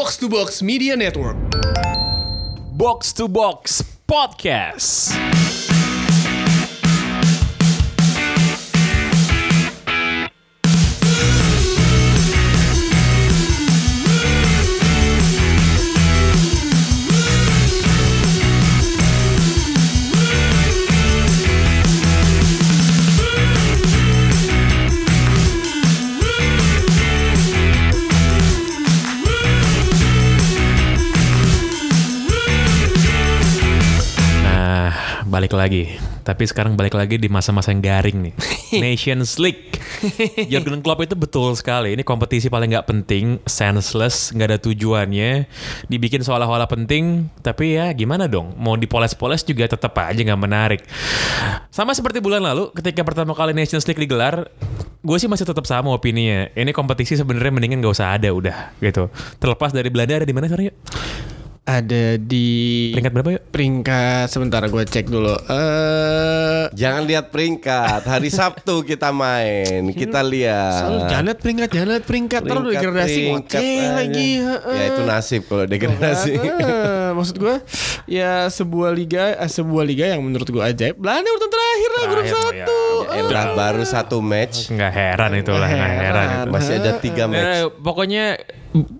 Box to Box Media Network. Box to Box Podcast. Balik lagi. Tapi sekarang balik lagi di masa-masa yang garing nih. Nations League. Jurgen Klopp itu betul sekali. Ini kompetisi paling nggak penting, senseless, nggak ada tujuannya. Dibikin seolah-olah penting, tapi ya gimana dong? Mau dipoles-poles juga tetap aja nggak menarik. Sama seperti bulan lalu, ketika pertama kali Nations League digelar, gue sih masih tetap sama opininya. Ini kompetisi sebenarnya mendingan nggak usah ada udah gitu. Terlepas dari Belanda ada di mana sekarang yuk? Ada di Peringkat berapa yuk? peringkat sebentar gue cek dulu. Eh Jangan lihat peringkat. Hari Sabtu kita main. Kita lihat. selalu janet peringkat janet peringkat terus degradasi peringkat oke lagi. heeh. Ya itu nasib kalau degradasi. Eh, maksud gue ya sebuah liga eh, sebuah liga yang menurut gue ajaib. Belanda urutan terakhir lah grup satu. ya. Eh, Elah baru satu match. Nggak heran itu lah, nggak heran. Heran. itu. Masih ada tiga Eh, match. pokoknya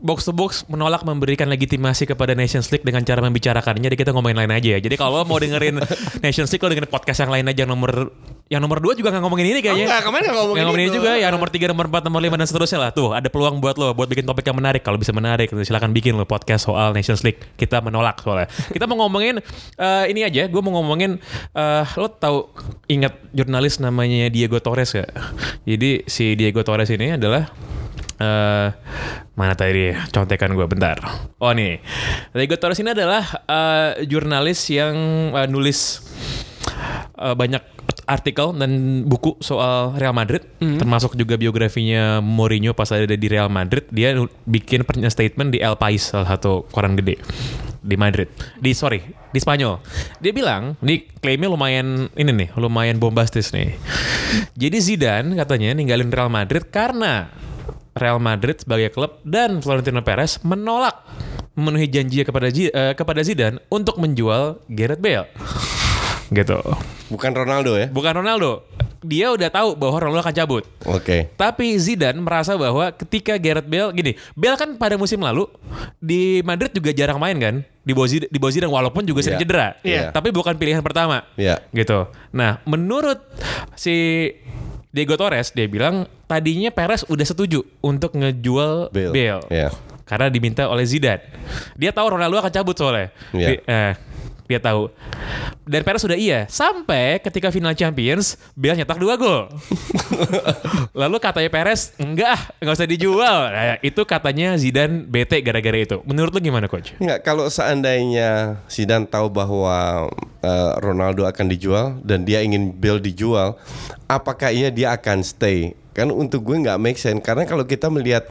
box to box menolak memberikan legitimasi kepada Nations League dengan cara membicarakannya. Jadi kita ngomongin lain aja ya. Jadi kalau mau dengerin Nations League, lo dengerin podcast yang lain aja yang nomor yang nomor dua juga nggak ngomongin ini kayaknya. Enggak, kemarin nggak ngomongin Yang ngomongin ini juga, yang nomor tiga, nomor empat, nomor lima dan seterusnya lah. Tuh ada peluang buat lo, buat bikin topik yang menarik. Kalau bisa menarik, silakan bikin lo podcast soal Nations League. Kita menolak soalnya. Kita mau ngomongin eh, ini aja. Gue mau ngomongin, eh, lo tahu ingat jurnalis namanya Diego Torres gak? Jadi si Diego Torres ini adalah eh mana tadi contekan gue bentar. Oh nih, Diego Torres ini adalah eh, jurnalis yang eh, nulis eh, banyak artikel dan buku soal Real Madrid, termasuk juga biografinya Mourinho pas ada di Real Madrid. Dia bikin pernyataan statement di El País, salah satu koran gede di Madrid. Di sorry, di Spanyol. Dia bilang, ini klaimnya lumayan ini nih, lumayan bombastis nih. Jadi Zidane katanya ninggalin Real Madrid karena Real Madrid sebagai klub dan Florentino Perez menolak memenuhi janji kepada Zi- eh, kepada Zidane untuk menjual Gareth Bale. gitu. Bukan Ronaldo ya? Bukan Ronaldo. Dia udah tahu bahwa Ronaldo akan cabut. Oke. Tapi Zidane merasa bahwa ketika Gareth Bale gini, Bale kan pada musim lalu di Madrid juga jarang main kan? Di bawah Zidane, di bawah Zidane walaupun juga sering Iya. cedera. Iya. Tapi bukan pilihan pertama. Iya. Gitu. Nah, menurut si Diego Torres dia bilang tadinya Perez udah setuju untuk ngejual Bale. Bale. Iya. Karena diminta oleh Zidane. Dia tahu Ronaldo akan cabut soalnya. Iya. Di- eh, dia tahu. Dan Perez sudah iya. Sampai ketika final Champions, Bale nyetak dua gol. Lalu katanya Perez, enggak, nggak usah dijual. Nah, itu katanya Zidane bete gara-gara itu. Menurut lu gimana coach? Enggak, kalau seandainya Zidane tahu bahwa eh, Ronaldo akan dijual dan dia ingin Bale dijual, apakah iya dia akan stay? Kan untuk gue nggak make sense. Karena kalau kita melihat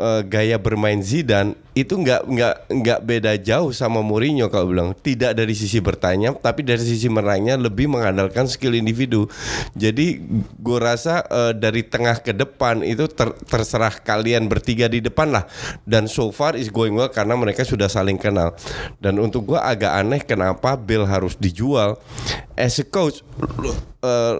eh, gaya bermain Zidane itu nggak nggak nggak beda jauh sama Mourinho kalau bilang tidak dari sisi bertanya tapi dari sisi meraihnya lebih mengandalkan skill individu. Jadi gue rasa eh, dari tengah ke depan itu ter- terserah kalian bertiga di depan lah dan so far is going well karena mereka sudah saling kenal. Dan untuk gue agak aneh kenapa Bill harus dijual. As a coach lu, eh,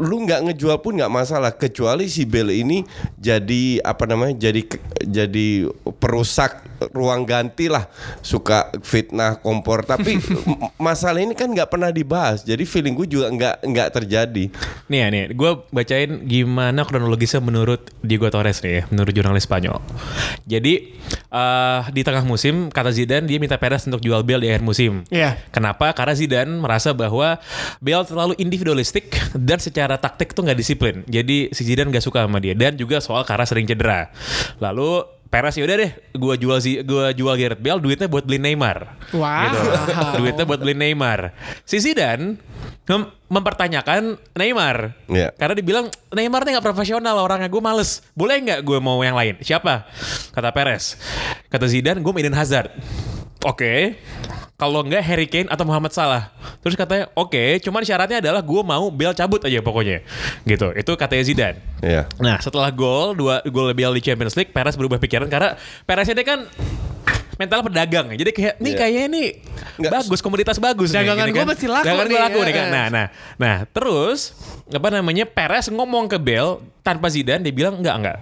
lu nggak ngejual pun nggak masalah kecuali si Bill ini jadi apa namanya jadi jadi perusak ruang ganti lah suka fitnah kompor tapi masalah ini kan nggak pernah dibahas jadi feeling gue juga nggak nggak terjadi Nih ya nih, gue bacain gimana kronologisnya menurut Diego Torres nih ya, menurut jurnalis Spanyol. Jadi eh, di tengah musim kata Zidane dia minta Perez untuk jual Bale di akhir musim. Iya. Kenapa? Karena Zidane merasa bahwa Bale terlalu individualistik dan secara taktik tuh nggak disiplin. Jadi si Zidane nggak suka sama dia dan juga soal karena sering cedera. Lalu Perez yaudah deh, gua jual si gua jual Gareth Bale, duitnya buat beli Neymar. Wow. Gitu. Duitnya buat beli Neymar. Si Zidane mem- mempertanyakan Neymar. Iya. Karena dibilang Neymar nih nggak profesional orangnya gue males. Boleh nggak gue mau yang lain? Siapa? Kata Perez. Kata Zidane gue Eden Hazard. Oke. Kalau nggak Harry Kane atau Muhammad Salah. Terus katanya oke, cuman syaratnya adalah gue mau Bale cabut aja pokoknya. Gitu. Itu katanya Zidane. Iya. Nah setelah gol dua gol Bale di Champions League, Perez berubah pikiran karena Perez ini kan mental pedagang. Jadi kayak nih Iya. kayaknya ini Nggak, bagus komoditas bagus nih, Dagangan gini gua kan. pasti laku Dagangan nih, gua laku ya. nih kan. Nah, nah. Nah, terus apa namanya? Perez ngomong ke Bell tanpa Zidane dia bilang enggak enggak.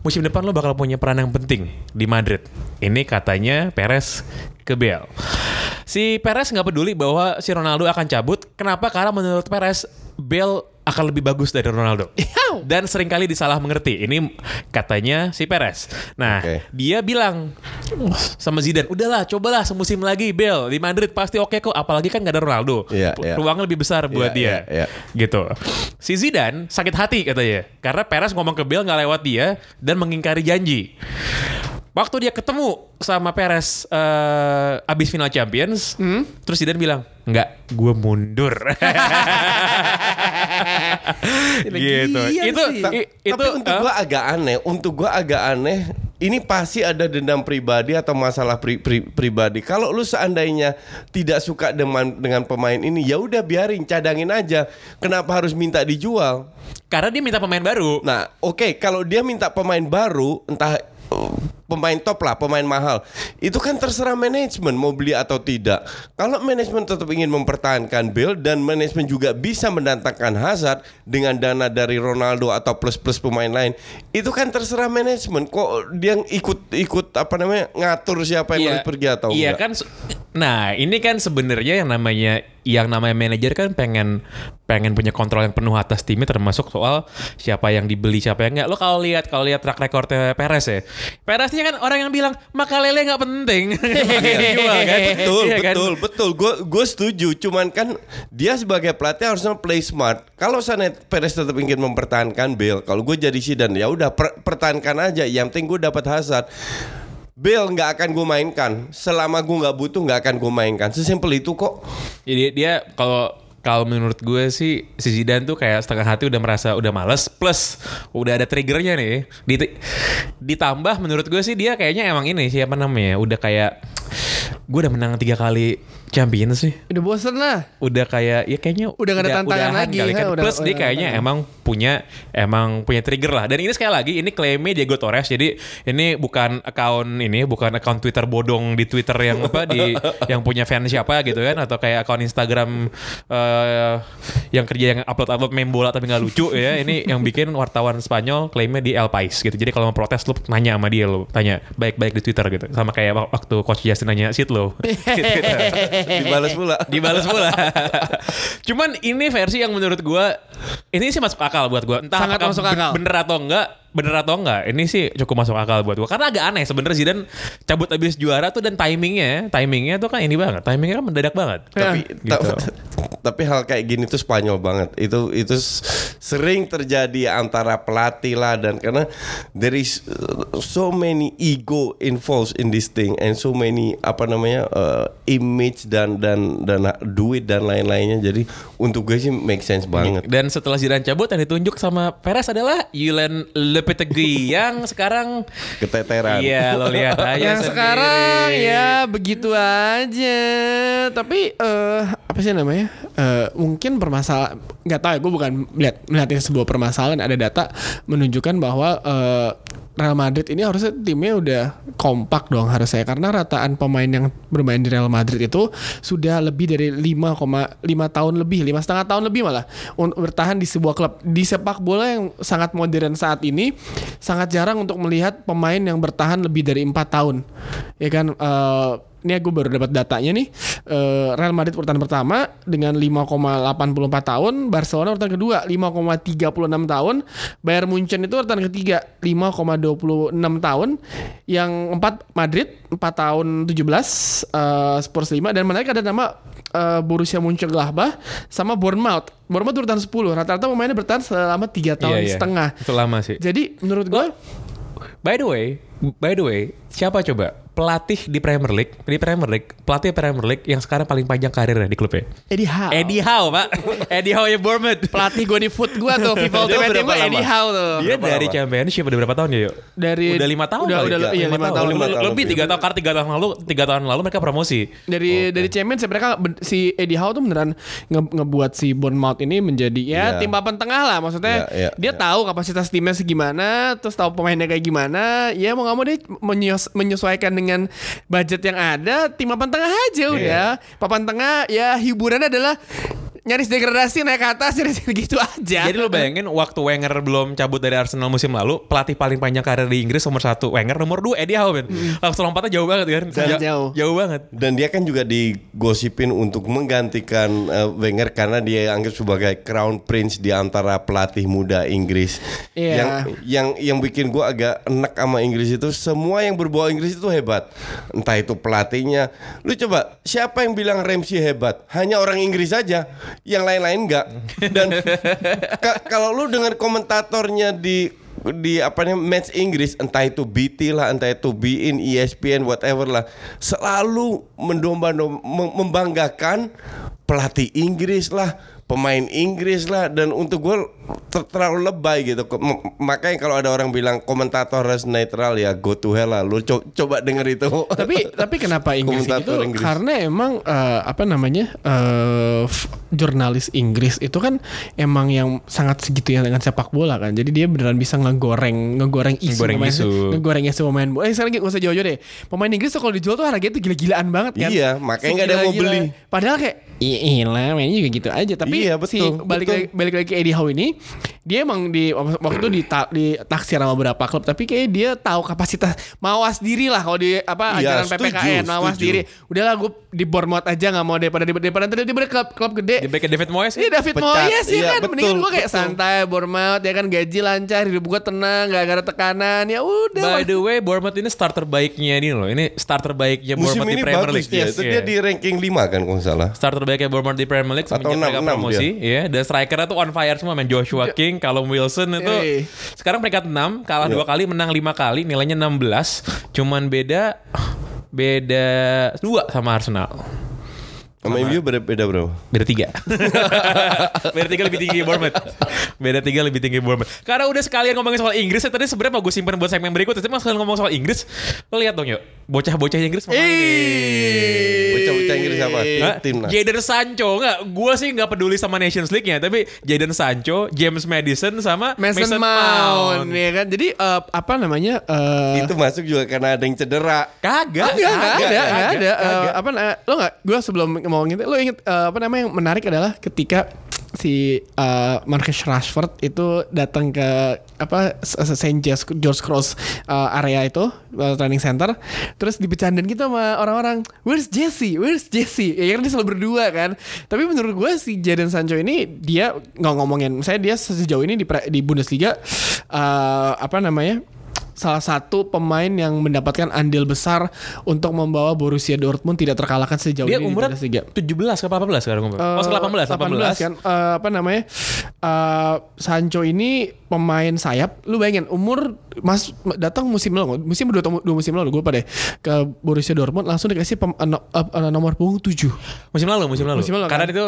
Musim depan lo bakal punya peran yang penting di Madrid. Ini katanya Perez ke Bell. Si Perez nggak peduli bahwa si Ronaldo akan cabut. Kenapa? Karena menurut Perez Bell akan lebih bagus dari Ronaldo. Dan sering kali disalah mengerti. Ini katanya si Perez. Nah, Oke. dia bilang sama Zidane, udahlah cobalah semusim lagi Bell di Madrid pasti oke kok. Apalagi kan gak ada Ronaldo. Pu- iya. Ruangnya lebih besar buat Iya, dia. iya, iya. Gitu. Si Zidane sakit hati katanya. Karena Perez ngomong ke Bell nggak lewat dia dan mengingkari janji. Waktu dia ketemu sama Perez eh, abis final Champions, Hmm? terus Zidane bilang, nggak, gue mundur. gitu. Lagian Itu, sih. itu, Tapi untuk eh, gua agak aneh, untuk gua agak aneh. Ini pasti ada dendam pribadi atau masalah pri- pri- pribadi. Kalau lu seandainya tidak suka dengan dengan pemain ini, ya udah biarin, cadangin aja. Kenapa harus minta dijual? karena dia minta pemain baru. Nah, oke, kalau dia minta pemain baru, entah uh, pemain top lah, pemain mahal, itu kan terserah manajemen mau beli atau tidak. Kalau manajemen tetap ingin mempertahankan Bale dan manajemen juga bisa mendatangkan Hazard dengan dana dari Ronaldo atau plus-plus pemain lain, itu kan terserah manajemen. Kok dia ikut ikut apa namanya ngatur siapa yang harus pergi atau iya enggak? kan se- nah ini kan sebenarnya yang namanya yang namanya manajer kan pengen pengen punya kontrol yang penuh atas timnya termasuk soal siapa yang dibeli siapa yang enggak lo kalau lihat kalau lihat track recordnya Perez ya Pereznya kan orang yang bilang Makalele nggak penting. Jual kan? betul Iya kan? betul betul. Gue gue setuju cuman kan dia sebagai pelatih harusnya play smart. Kalau sana Perez tetap ingin mempertahankan Bale kalau gue jadi Zidane ya udah per- pertahankan aja. Yang penting gue dapat Hazard. Bale nggak akan gue mainkan. Selama gue nggak butuh nggak akan gue mainkan. Sesimpel itu kok. Jadi dia kalau kalau menurut gue sih si Zidane tuh kayak setengah hati udah merasa udah males plus udah ada triggernya nih. Dit- ditambah menurut gue sih dia kayaknya emang ini siapa namanya udah kayak gue udah menang tiga kali Champions sih. Udah bosen lah. Udah kayak ya kayaknya Udah nggak ada tantangan lagi, kali kan. udah- Plus dia udah- kayaknya emang punya emang punya trigger lah. Dan ini sekali lagi ini klaimnya Diego Torres. Jadi ini bukan account ini bukan account Twitter bodong di Twitter yang apa di yang punya fans siapa gitu kan atau kayak account Instagram eh, yang kerja yang upload-upload meme bola tapi nggak lucu ya. Ini yang bikin wartawan Spanyol klaimnya di El Pais gitu. Jadi kalau mau protes lu nanya sama dia lu tanya baik-baik di Twitter gitu. Sama kayak wak- waktu coach Justin nanya sit lo. gitu. dibalas pula Dibalas pula. Cuman ini versi yang menurut gua ini sih masuk akal buat gua. Entah Sangat apakah masuk akal. bener atau enggak, bener atau enggak. Ini sih cukup masuk akal buat gua. Karena agak aneh sebenarnya Zidane cabut habis juara tuh dan timingnya, timingnya tuh kan ini banget. Timingnya kan mendadak banget. tapi gitu. ta- tapi hal kayak gini tuh Spanyol banget itu itu sering terjadi antara pelatih lah dan karena there is uh, so many ego involved in this thing and so many apa namanya uh, image dan dan dan duit dan lain-lainnya jadi untuk gue sih make sense banget Dan setelah Zidane cabut yang ditunjuk sama Perez adalah Julen Lopetegui yang sekarang keteteran Iya lo lihat aja Yang sendiri. sekarang ya begitu aja. Tapi eh apa sih namanya? Eh mungkin permasalahan nggak tahu ya. Gue bukan melihat melihat ini sebuah permasalahan. Ada data menunjukkan bahwa eh, Real Madrid ini harusnya timnya udah kompak dong harusnya karena rataan pemain yang bermain di Real Madrid itu sudah lebih dari 5,5 tahun lebih, lima setengah tahun lebih malah untuk bertahan di sebuah klub di sepak bola yang sangat modern saat ini sangat jarang untuk melihat pemain yang bertahan lebih dari empat tahun, ya kan? Eh, ini gue baru dapat datanya nih. Eh, Real Madrid urutan pertama dengan 5,84 tahun, Barcelona urutan kedua 5,36 tahun, Bayern Munchen itu urutan ketiga 5,26 tahun, yang empat Madrid 4 tahun 17, eh, Spurs 5 dan menarik ada nama eh, Borussia Mönchengladbach sama Bournemouth. Bournemouth urutan 10. Rata-rata pemainnya bertahan selama 3 tahun Iya, iya. setengah. Itu lama sih. Jadi menurut gue By the way, by the way, siapa coba pelatih di Premier League, di Premier League, pelatih Premier League yang sekarang paling panjang karirnya di klubnya? Eddie Howe. Eddie Howe, Pak. Eddie Howe ya Bournemouth. pelatih gue di foot gue tuh FIFA Ultimate Team gue? Eddie Howe tuh. Dia Berapa dari lama? Championship udah berapa tahun ya, yuk? dari Udah lima tahun udah kali, udah iya Lima lima tahun, tahun lima tahun. lebih tiga tahun karena tiga tahun lalu tiga tahun lalu mereka promosi dari dari Champions ya, mereka si Eddie Howe tuh beneran nge- ngebuat si Bournemouth ini menjadi ya Iya. tim papan tengah lah maksudnya Iya, iya, dia iya. tahu kapasitas timnya segimana terus tahu pemainnya kayak gimana ya mau mau nggak mau dia menyes- menyesuaikan dengan budget yang ada tim papan tengah aja udah. Papan tengah ya hiburannya adalah nyaris degradasi naik ke atas nyaris gitu aja Jadi lu bayangin waktu Wenger belum cabut dari Arsenal musim lalu, pelatih paling panjang karir di Inggris nomor satu Wenger, nomor dua Eddie Howe men. Langsung lompatnya jauh banget kan? Sangat Ja- Hmm. jauh. Jauh banget. Dan dia kan juga digosipin untuk menggantikan eh, Wenger karena dia anggap sebagai crown prince di antara pelatih muda Inggris. Iya. Yang yang yang bikin gua agak enak sama Inggris itu semua yang berbau Inggris itu hebat. Entah itu pelatihnya. Lu coba siapa yang bilang Ramsey hebat? Hanya orang Inggris saja. Yang lain-lain enggak. Dan ka- kalau lu dengan komentatornya di di apa namanya match Inggris entah itu BT lah entah itu BIN ESPN whatever lah selalu mendomba membanggakan pelatih Inggris lah pemain Inggris lah dan untuk gue ter- terlalu lebay gitu. M- makanya kalau ada orang bilang komentator harus netral ya go to hell lah. Lu co- coba denger itu. Tapi tapi kenapa Inggris itu? Inggris. karena emang eh, apa namanya eh, f- jurnalis Inggris itu kan emang yang sangat segitu ya dengan sepak bola kan. Jadi dia beneran bisa ngegoreng ngegoreng isu Ngegoreng pemain, isu. ngegoreng isu pemain eh sekarang gak usah jauh-jauh deh. Pemain Inggris tuh kalau dijual tuh harganya tuh gila-gilaan banget kan. Iya, makanya nggak ada yang mau beli. padahal kayak iya lah mainnya juga gitu aja. Tapi Iya, si betul, balik betul. lagi balik lagi ke Eddie Howe ini dia emang di waktu itu dita- ditaksir sama beberapa klub tapi kayak dia tahu kapasitas mawas diri lah kalau di apa Iya, ajaran setuju, PPKN mawas setuju. diri udahlah gue di Bournemouth aja nggak mau daripada daripada nanti daripada klub klub gede Di back David Moyes Iya David Pecat. Moyes ya Iya, kan betul, Mendingan gue kayak betul. santai Bournemouth ya kan gaji lancar Hidup gue tenang Gak ada tekanan Ya udah By the way, Bournemouth ini starter baiknya ini loh. Ini starter baiknya musim Bournemouth di ini Premier bagus League. dia Yes, itu iya. dia di ranking 5 kan kalau salah starter baiknya Bournemouth di Premier League Atau semenjak mereka enam- enam promosi ya dan strikernya tuh on fire semua main Joshua King, Callum Wilson itu Yoi. sekarang peringkat 6 kalah Iya. dua kali menang lima kali nilainya 16 cuman beda beda dua sama Arsenal sama MU beda beda berapa Beda tiga Beda tiga lebih tinggi Bournemouth Beda tiga lebih tinggi Bournemouth Karena udah sekalian ngomongin soal Inggris ya, Tadi sebenarnya mau gue simpan buat segmen berikut Tapi sekalian ngomong soal Inggris Lo lihat dong yuk Bocah-bocah Inggris nih. bocah-bocah Inggris apa Hah? timnas Jadon Sancho nggak? Gue sih nggak peduli sama Nations League-nya, tapi Jadon Sancho, James Madison sama Mason, Mount, ya kan jadi eh, apa namanya eh, itu masuk juga karena ada yang cedera Kagak, Enggak, enggak ada, kagak, ada. Eh, kagak. apa lo enggak gue sebelum ngomongin itu lo inget eh, apa namanya yang menarik adalah ketika si eh, Marcus Rashford itu datang ke apa Saint George Cross eh, area itu eh, training center terus dibecandain gitu sama orang-orang where's Jesse? Where's Jesse? Ya kan dia selalu berdua kan. Tapi menurut gue si Jadon Sancho ini dia nggak ngomongin saya dia sejauh ini di di Bundesliga eh, apa namanya salah satu pemain yang mendapatkan andil besar untuk membawa Borussia Dortmund tidak terkalahkan sejauh Dia ini umurnya di Bundesliga. 17 ke 18 sekarang umur. Eh, oh, 18, 18. 18 kan Eh, apa namanya Eh, Sancho ini pemain sayap lu bayangin umur mas datang musim lalu musim dua, dua musim lalu gue pada ke Borussia Dortmund langsung dikasih pem- no- eh, nomor punggung 7 Musim lalu, musim lalu. Musim lalu, Karena kan? itu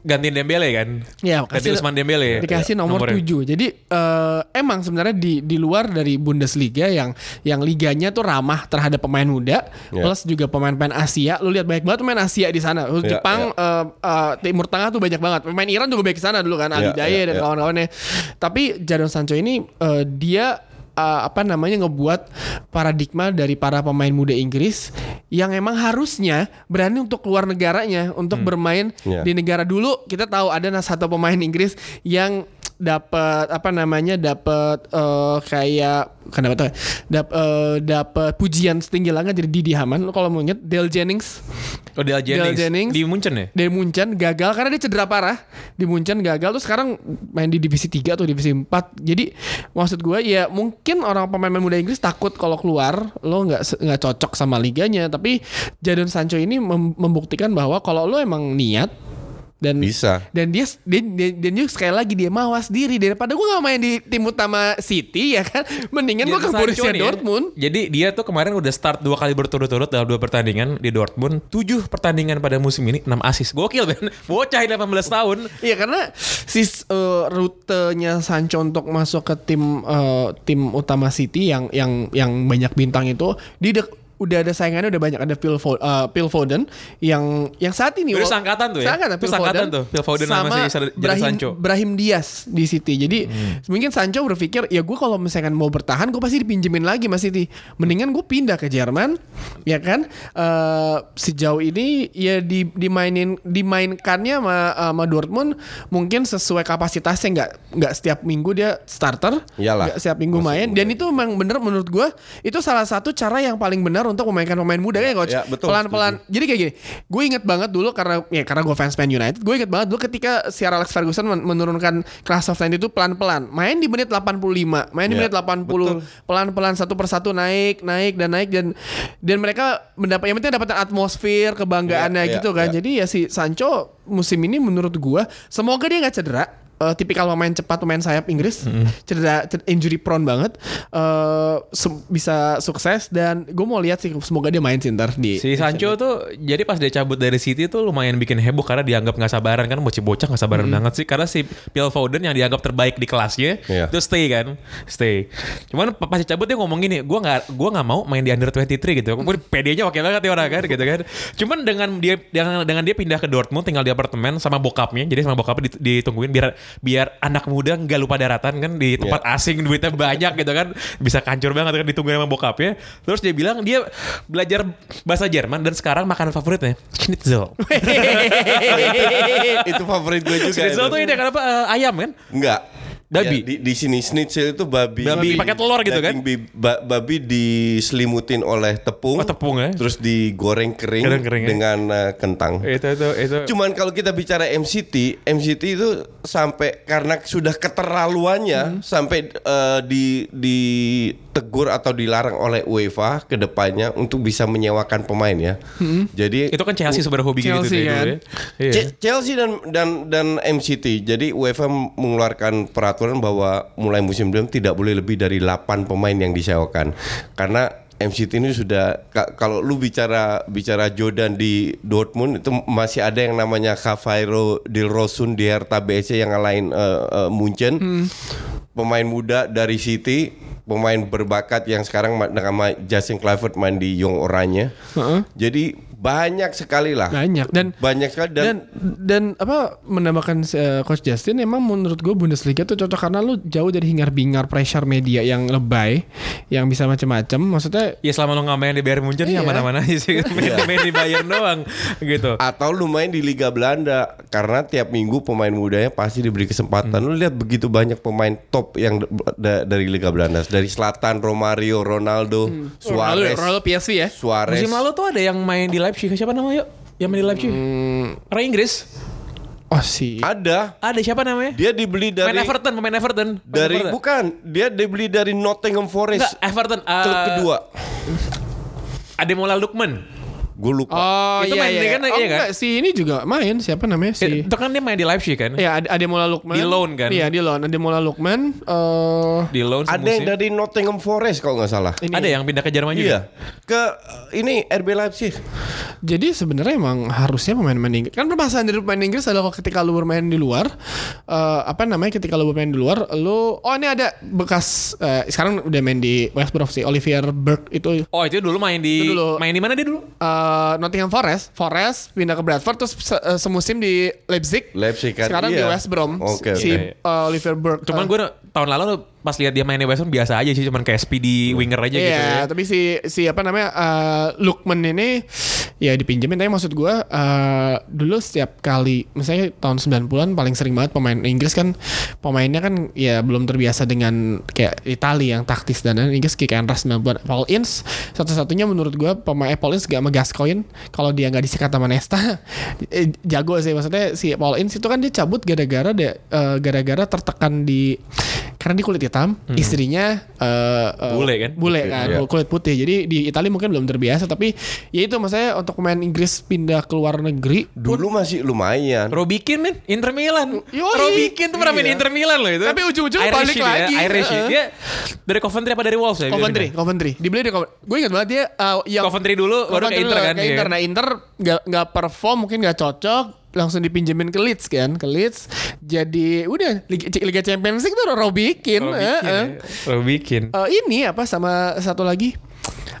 gantiin Dembele kan. Ya, gantiin Usman Dembele. Dikasih nomor Nomornya. 7. Jadi eh, emang sebenarnya di di luar dari Bundesliga yang yang liganya tuh ramah terhadap pemain muda Ya. plus juga pemain-pemain Asia. Lu lihat banyak banget pemain Asia di sana. Terus Ya, Jepang eh, eh, Timur Tengah tuh banyak banget. Pemain Iran juga banyak di sana dulu kan Ali Ya, Daye ya, dan ya. kawan-kawannya. Tapi Jadon Sancho ini eh, dia eh, apa namanya ngebuat paradigma dari para pemain muda Inggris yang emang harusnya berani untuk keluar negaranya untuk bermain Ya. di negara dulu kita tahu ada satu pemain Inggris yang dapat apa namanya dapat eh, kayak kenapa tuh dapat dapat pujian setinggi langit dari Didi Haman lo kalau mau inget Dale Jennings Oh, Dale Jennings. Jennings. Di Munchen ya? dari Munchen gagal karena dia cedera parah di Munchen gagal tuh sekarang main di divisi 3 atau divisi 4 jadi maksud gue ya mungkin orang pemain muda Inggris takut kalau keluar lo nggak nggak cocok sama liganya tapi Jadon Sancho ini mem- membuktikan bahwa kalau lo emang niat dan Bisa. dan dia dan, dan, dan juga sekali lagi dia mawas diri daripada gue nggak main di tim utama City ya kan mendingan gue ke Borussia nih ya. Dortmund Jadi dia tuh kemarin udah start dua kali berturut-turut dalam dua pertandingan di Dortmund. Tujuh pertandingan pada musim ini, 6 asis. Gokil Ben. Bocah 18 tahun. Iya karena si eh, rutenya Sancho untuk masuk ke tim eh, tim utama City yang yang yang banyak bintang itu dia udah udah ada saingannya udah banyak ada Phil, Fo- uh, Phil Foden yang yang saat ini Itu oh, seangkatan tuh ya? seangkatan, Itu Phil Foden tuh, Phil Foden sama si Jadon Brahim, Sancho. Hmm. Brahim Diaz di City. Jadi mungkin Sancho berpikir ya gue kalau misalkan mau bertahan gue pasti dipinjemin lagi Mas City. Mendingan gue pindah ke Jerman, ya kan? Eh, sejauh ini ya di, dimainin dimainkannya sama, sama Dortmund mungkin sesuai kapasitasnya nggak nggak setiap minggu dia starter, Iyalah. nggak setiap minggu main. Dan itu memang bener menurut gue itu salah satu cara yang paling benar untuk memainkan pemain muda ya coach. Ya, betul, Pelan-pelan. Jadi kayak gini, gue inget banget dulu karena ya karena gue fans Man United, gue inget banget dulu ketika Sir Alex Ferguson men- menurunkan Class of 90 itu pelan-pelan. Main di menit 85, main di Ya, menit 80, pelan-pelan satu persatu naik, naik dan naik dan dan mereka mendapat yang penting dapatkan atmosfer kebanggaannya Ya, gitu kan. Jadi ya si Sancho musim ini menurut gue semoga dia nggak cedera. Eh, tipikal pemain cepat pemain sayap Inggris. Cedera, cedera- injury prone banget. Eh se- bisa sukses dan gue mau lihat sih semoga dia main sih ntar di Si Sancho tuh jadi pas dia cabut dari City tuh lumayan bikin heboh karena dianggap nggak sabaran kan bocah-bocah nggak sabaran banget sih. Karena si Phil Foden yang dianggap terbaik di kelasnya Iya. itu stay kan stay. Cuman pa- pas dia cabut dia ngomong gini gue nggak gua nggak mau main di under 23 gitu. Gua PD-nya oke banget ya orang kan gitu kan. Cuman dengan dia dengan, dengan dia pindah ke Dortmund tinggal di apartemen sama bokapnya jadi sama bokapnya dit- ditungguin biar biar anak muda nggak lupa daratan kan di tempat asing duitnya banyak gitu kan bisa kancur banget kan ditungguin sama bokapnya terus dia bilang dia belajar bahasa Jerman dan sekarang makanan favoritnya schnitzel itu favorit gue juga. schnitzel itu. ini kenapa eh, ayam kan Enggak. Babi? Ya, di, di sini schnitzel itu babi. Babi pakai telur gitu kan? Daging bi- ba- babi diselimutin oleh tepung. Oh, tepung ya? Terus digoreng kering, Goreng kering ya? dengan uh, kentang. itu itu itu Cuman kalau kita bicara MCT, MCT itu sampai karena sudah keterlaluannya sampai uh, di ditegur atau dilarang oleh UEFA ke depannya untuk bisa menyewakan pemain ya. Jadi itu kan Chelsea sebenarnya hobi gitu Chelsea deh kan? dulu ya. Iya. Chelsea dan dan dan MCT. Jadi UEFA mengeluarkan peraturan bahwa mulai musim depan tidak boleh lebih dari 8 pemain yang disewakan. Karena MCT ini sudah ka- kalau lu bicara bicara Jordan di Dortmund itu masih ada yang namanya Cavairo Dilrosun di Hertha BSC yang ngalahin eh, eh, Munchen. Pemain muda dari City, pemain berbakat yang sekarang ma- nama Justin Kluivert main di Young Oranje. Heeh. Jadi banyak sekali lah. Banyak dan banyak sekali dan, dan dan apa menambahkan eh, coach Justin emang menurut gue Bundesliga tuh cocok karena lu jauh dari hingar-bingar pressure media yang lebay yang bisa macam-macam maksudnya Ya selama lo nggak main di Bayern Munchen ya Iya. mana-mana aja sih main, main di Bayern doang gitu. atau lu main di Liga Belanda karena tiap minggu pemain mudanya pasti diberi kesempatan. Lu lihat begitu banyak pemain top yang da- da- dari Liga Belanda, dari Selatan, Romario, Ronaldo, Ronaldo, Suarez, Ronaldo PSV ya. Suarez. Musim lalu tuh ada yang main di Leipzig siapa namanya yuk? Yang main di Leipzig. Orang Inggris. oh sih Ada. Ada siapa namanya? Dia dibeli dari Pemain Everton, pemain Everton. Pemain dari Everton. bukan, dia dibeli dari Nottingham Enggak, Forest. Everton. eh, Klub kedua. Ademola Lukman. Gue lupa. oh Itu iya main iya di kan, oh, iya kan? enggak, si ini juga main siapa namanya si Itu kan dia main di Leipzig kan? Ya, ada Ademola Lukman. Di loan kan? Iya, di loan. Ademola Lukman eh Di loan Ada yang dari Nottingham Forest kalau nggak salah. ini. Ada yang pindah ke Jerman juga. Iya. Ke eh, ini RB Leipzig. Jadi sebenarnya emang harusnya pemain-pemain Inggris kan permasalahan dari pemain Inggris adalah kalau ketika lu bermain di luar eh, apa namanya ketika lu bermain di luar lu oh ini ada bekas eh, sekarang udah main di West Brom sih Olivier Burke itu Oh itu dulu main di Itu dulu. main di mana dia dulu? Eh, Nottingham Forest Forest pindah ke Bradford terus se- eh, semusim di Leipzig Leipzig kan. sekarang di iya. West Brom Oke. si oke. eh, Olivier Burke Cuman Eh, gue tahun lalu pas lihat dia main di West Ham biasa aja sih, cuman kayak speedy winger aja gitu Iya, ya. tapi si si apa namanya uh, Lukman ini ya dipinjemin tapi maksud gua uh, dulu setiap kali misalnya tahun 90-an paling sering banget pemain Inggris kan pemainnya kan ya belum terbiasa dengan kayak Italia yang taktis dan lain-lain. Inggris kick and rush 90-an. Paul Ince satu-satunya menurut gua pemain eh, Paul Ince gak sama Gascoigne kalau dia nggak disikat sama Nesta eh, jago sih maksudnya si Paul Ince itu kan dia cabut gara-gara dia eh, gara-gara tertekan di karena di kulit hitam istrinya eh, eh, Bule kan? bule kan iya. kulit putih jadi di Italia mungkin belum terbiasa tapi ya itu maksudnya untuk pemain Inggris pindah ke luar negeri Dulu masih lumayan. Robbie Keane men, Inter Milan. Yoi. Keane tuh pernah main Iya. Inter Milan loh itu. Tapi ujung-ujung Irish balik dia, lagi. Irish Heeh. dia dari Coventry apa dari Wolves ya? Coventry Coventry dibeli di Coventry gue ingat banget dia uh, yang Coventry dulu baru ke Coventry Inter kan. ke iya. Inter nah Inter nggak nggak perform mungkin nggak cocok langsung dipinjemin ke Leeds kan ke Leeds jadi udah Liga, Liga Champions League tuh Robbie Keane Robbie eh, eh. ya. Robbie Keane. Eh, ini apa sama satu lagi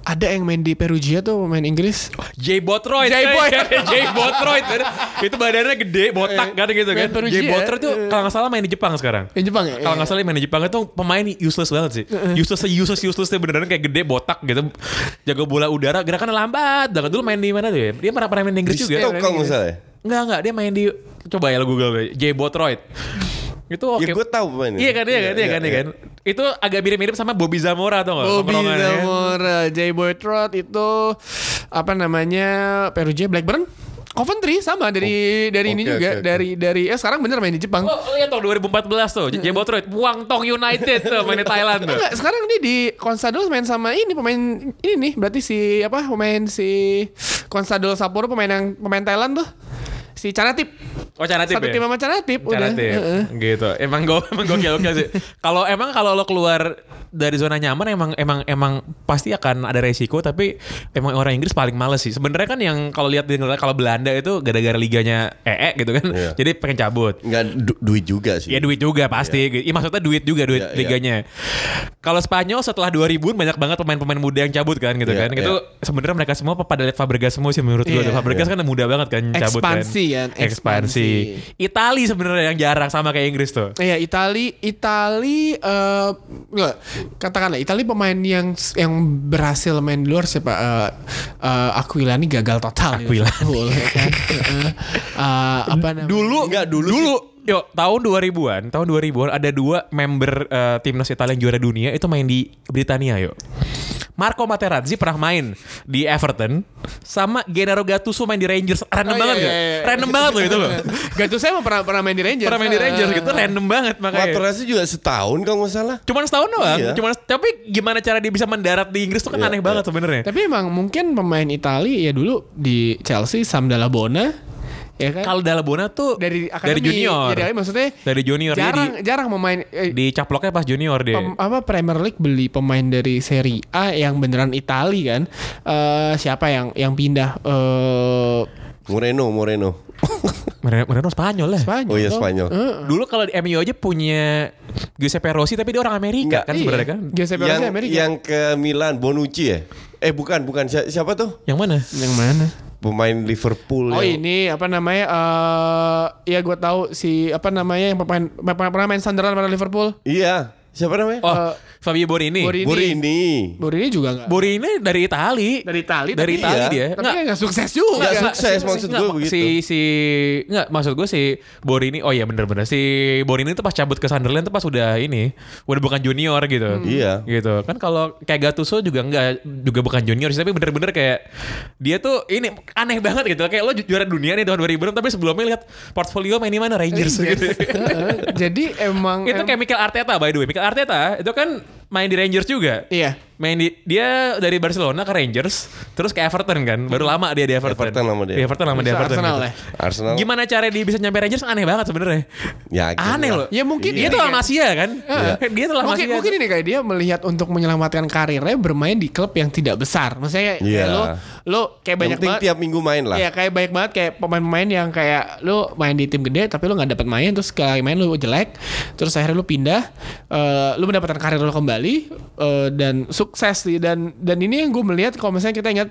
ada yang main di Perugia tuh pemain Inggris. Jay Botroid. Jay Boy. Jay Botroid. itu badannya gede, botak kan gitu kan. Main Perugia. Jay Botroid tuh kalau nggak salah main di Jepang sekarang. Yang Jepang ya? Kalau nggak salah main di Jepang itu pemain useless banget sih. Useless useless useless beneran kayak gede botak gitu. Jago bola udara gerakannya lambat. Dan dulu main di mana tuh ya? Dia pernah pernah main di Inggris Di juga. Stoke kalau misalnya. Enggak enggak dia main di coba ya lo Google deh. J Botroid. Itu oke. Ya gue tahu pemain itu. Iya kan, iya kan, iya kan, iya kan. Itu agak mirip-mirip sama Bobby Zamora atau enggak? Bobby Zamora, Jay Boytrot itu apa namanya Perugia Blackburn, Coventry sama dari dari ini oke, juga oke. dari dari eh sekarang bener main di Jepang. Oh, iya tuh 2014 tuh. J Botroid, Wangtong United tuh main di Thailand tuh. Enggak, sekarang dia di Consadole main sama ini pemain ini nih berarti si apa pemain si Consadole Sapporo pemain yang pemain Thailand tuh si Canatip. Oh, Canatip Satu ya? tim sama Canatip udah. Canatip. Heeh. Gitu. Emang gue emang gokil gokil sih. Kalau emang kalau lo keluar dari zona nyaman emang emang emang pasti akan ada resiko tapi emang orang Inggris paling males sih. Sebenarnya kan yang kalau lihat di kalau Belanda itu gara-gara liganya ee gitu kan. Iya. Jadi pengen cabut. Nggak du- duit juga sih. Ya duit juga pasti. Iya maksudnya duit juga duit Iya, iya. liganya. Kalau Spanyol setelah 2000 banyak banget pemain-pemain muda yang cabut kan gitu Iya, kan. Itu sebenarnya mereka semua pada lihat Fabregas semua sih menurut gue. Iya, Fabregas kan muda banget kan cabut kan. Ekspansi kan, Ekspansi. ekspansi. Itali sebenarnya yang jarang sama kayak Inggris tuh. Iya Itali Itali eh enggak katakanlah Itali pemain yang yang berhasil main di luar siapa eh eh, Aquilani gagal total Aquilani. Ya kan? Heeh. Eh, apa namanya? Dulu Enggak, dulu dulu Yuk, tahun 2000-an, tahun 2000-an ada dua member eh, timnas Italia yang juara dunia itu main di Britania, yuk. Marco Materazzi pernah main di Everton sama Gennaro Gattuso main di Rangers. Random Oh, banget iya, iya, iya. Random banget loh itu loh. Gattuso emang pernah pernah main di Rangers. Pernah main di Rangers gitu, random banget makanya. Materazzi juga setahun kalau nggak salah. Cuman setahun doang. Iya. Cuman tapi gimana cara dia bisa mendarat di Inggris tuh kan Iya, aneh iya. banget sebenarnya. Tapi emang mungkin pemain Itali ya dulu di Chelsea Sam Dall'Abona ya kan Kalau Dalabona tuh dari dari akademi, junior. Jadi maksudnya Dari junior dia jarang di, jarang memain eh, di caploknya pas junior dia. Pem- apa Premier League beli pemain dari Serie A yang beneran Itali kan Eh siapa yang yang pindah eh Moreno, Moreno. Mereka Spanyol lah. Spanyol Oh iya. Spanyol. Eh, Dulu kalau di MU aja punya Giuseppe Rossi tapi dia orang Amerika Enggak, kan iya. sebenarnya kan. Giuseppe yang Rossi Amerika. yang ke Milan, Bonucci ya? Eh bukan, bukan Si- siapa tuh? Yang mana? yang mana? Pemain Liverpool Oh yang ini apa namanya? eh ya gue tahu si apa namanya yang pemain pernah pernah main Sunderland pada Liverpool. Iya, siapa namanya? Oh, Eh, Fabio Borini. Borini. Borini. Borini juga enggak. Borini dari Itali. dari Itali Dari tapi- Itali iya. dia. Tapi Nggak, nggak sukses juga. Nggak kan? sukses, si- maksud gue begitu. Si si nggak maksud gue si Borini. Oh iya bener-bener si Borini itu pas cabut ke Sunderland tuh pas udah ini udah bukan junior gitu. Iya. Gitu. Kan kalau kayak Gattuso juga enggak juga bukan junior sih tapi bener-bener kayak dia tuh ini aneh banget gitu. Kayak lo ju- juara dunia nih tahun 2006 tapi sebelumnya lihat portfolio main di mana Rangers gitu. Heeh. Jadi emang itu kayak Mikel Arteta by the way. Mikel Arteta itu kan main di Rangers juga. Iya. Main di dia dari Barcelona ke Rangers, terus ke Everton kan. Baru lama dia di Everton. Everton lama dia. Di Everton lama di Bisa Everton. Arsenal gitu. ya? Arsenal. Gimana cara dia bisa nyampe Rangers aneh banget sebenarnya. Ya, Aneh loh. Ya mungkin dia ini tuh kan. La Masia kan. Dia tuh La mungkin Masia. mungkin ini kayak dia melihat untuk menyelamatkan karirnya bermain di klub yang tidak besar. Maksudnya kayak Iya. lo lo kayak Yang banyak banget tiap minggu main lah. Iya kayak banyak banget kayak pemain-pemain yang kayak lu main di tim gede tapi lu nggak dapat main terus sekali main lu jelek terus akhirnya lu pindah eh, lu mendapatkan karir lu kembali eh, dan sukses sih. Dan dan ini yang gue melihat kalau misalnya kita ingat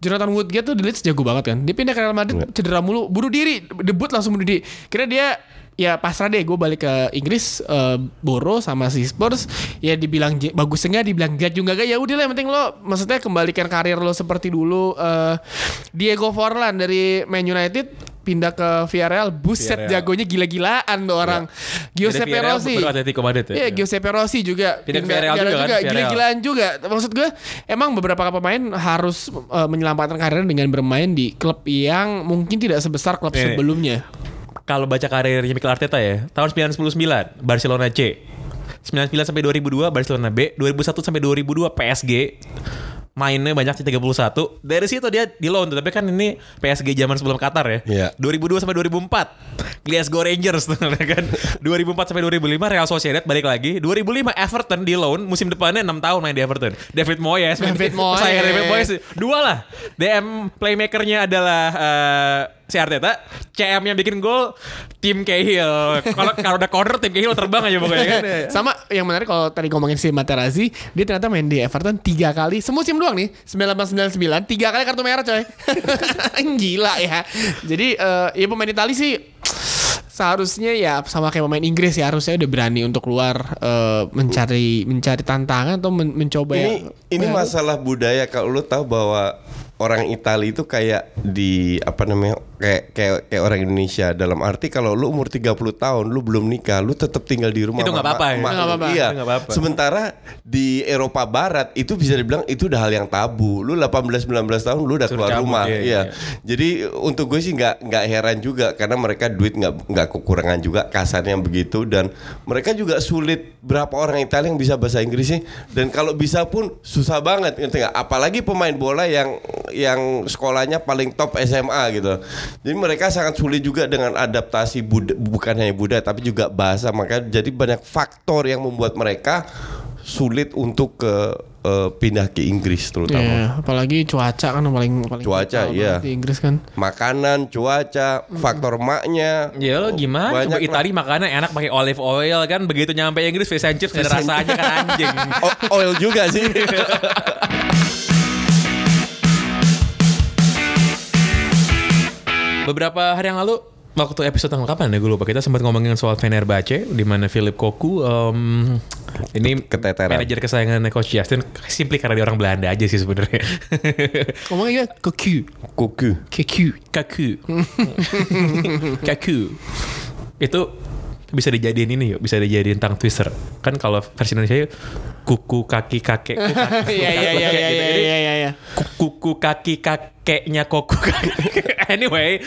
Jonathan Woodgate tuh di Leeds jago banget kan. Dia pindah ke Real Madrid Iya. cedera mulu bunuh diri debut langsung bunuh diri. Kira dia ya pasrah deh gue balik ke Inggris eh, Boro sama si Spurs. Ya dibilang bagus enggak dibilang jelek juga enggak ya udah lah yang penting lo maksudnya kembalikan karir lo seperti dulu eh, Diego Forlan dari Man United pindah ke Villarreal buset Villarreal. jagonya gila-gilaan tuh orang Giuseppe Villarreal Rossi Atletico Madrid ya. Iya, Giuseppe Rossi juga Pindah ke Villarreal juga kan, Villarreal. gila-gilaan juga. Maksud gue emang beberapa pemain harus eh, menyelamatkan karirnya dengan bermain di klub yang mungkin tidak sebesar klub Nih, nih. sebelumnya. Kalau baca karirnya Mikel Arteta ya, tahun 99 Barcelona C. 99 sampai 2002 Barcelona B, 2001 sampai 2002 PSG. Mainnya banyak di 31. Dari situ dia di loan tapi kan ini PSG zaman sebelum Qatar ya. Iya. 2002 sampai 2004 Glasgow Rangers tuh kan. 2004 sampai 2005 Real Sociedad balik lagi. 2005 Everton di loan, musim depannya 6 tahun main di Everton. David Moyes. main- David Moyes. Saya David Moyes. Dua lah. DM playmakernya adalah eh, si Arteta CM-nya bikin gol tim Cahill. Kalau kalau udah corner tim Cahill terbang aja pokoknya kan. Sama yang menarik kalau tadi ngomongin si Materazzi, dia ternyata main di Everton tiga kali semusim doang nih, 1999 tiga kali kartu merah coy. Gila ya. Jadi eh, ya pemain Itali sih seharusnya ya sama kayak pemain Inggris ya harusnya udah berani untuk keluar eh, mencari mencari tantangan atau men- mencoba ini yang ini masalah budaya kalau lu tahu bahwa orang Italia itu kayak di apa namanya kayak kayak kayak orang Indonesia. Dalam arti kalau lu umur 30 tahun lu belum nikah lu tetap tinggal di rumah Itu nggak apa-apa ya? apa-apa. iya. Apa-apa. sementara di Eropa Barat itu bisa dibilang itu udah hal yang tabu. Lu 18 19 tahun lu udah Suruh keluar cabut, rumah. iya, iya. iya. jadi untuk gue sih nggak nggak heran juga karena mereka duit nggak nggak kekurangan juga kasarnya begitu. Dan mereka juga sulit berapa orang Italia yang bisa bahasa Inggris sih dan kalau bisa pun susah banget apalagi pemain bola yang yang sekolahnya paling top SMA gitu jadi mereka sangat sulit juga dengan adaptasi bud bukan hanya budaya tapi juga bahasa maka jadi banyak faktor yang membuat mereka sulit untuk ke eh, pindah ke Inggris terutama Iya, apalagi cuaca kan paling paling Cuaca, iya. di Inggris kan. makanan, cuaca, faktor maknya. Ya lo gimana? Banyak Coba. Itali makanan enak pakai olive oil kan begitu nyampe Inggris fish and chips ada rasanya kan anjing. O- oil juga sih. Beberapa hari yang lalu waktu episode tanggal kapan ya gue lupa kita sempat ngomongin soal Fenerbahce di mana Philip Koku em, ini Keteteran. manajer kesayangan coach Justin simply karena dia orang Belanda aja sih sebenarnya. Ngomongnya gimana? Keku. Kuku. Keku. Kaku. Kaku. Itu bisa dijadiin ini yuk, bisa dijadiin tang twister. Kan kalau versi Indonesia yuk, kuku kaki kakek. kuku kaki, Iya iya iya iya iya iya iya iya. ku- kuku kaki kakeknya koku anyway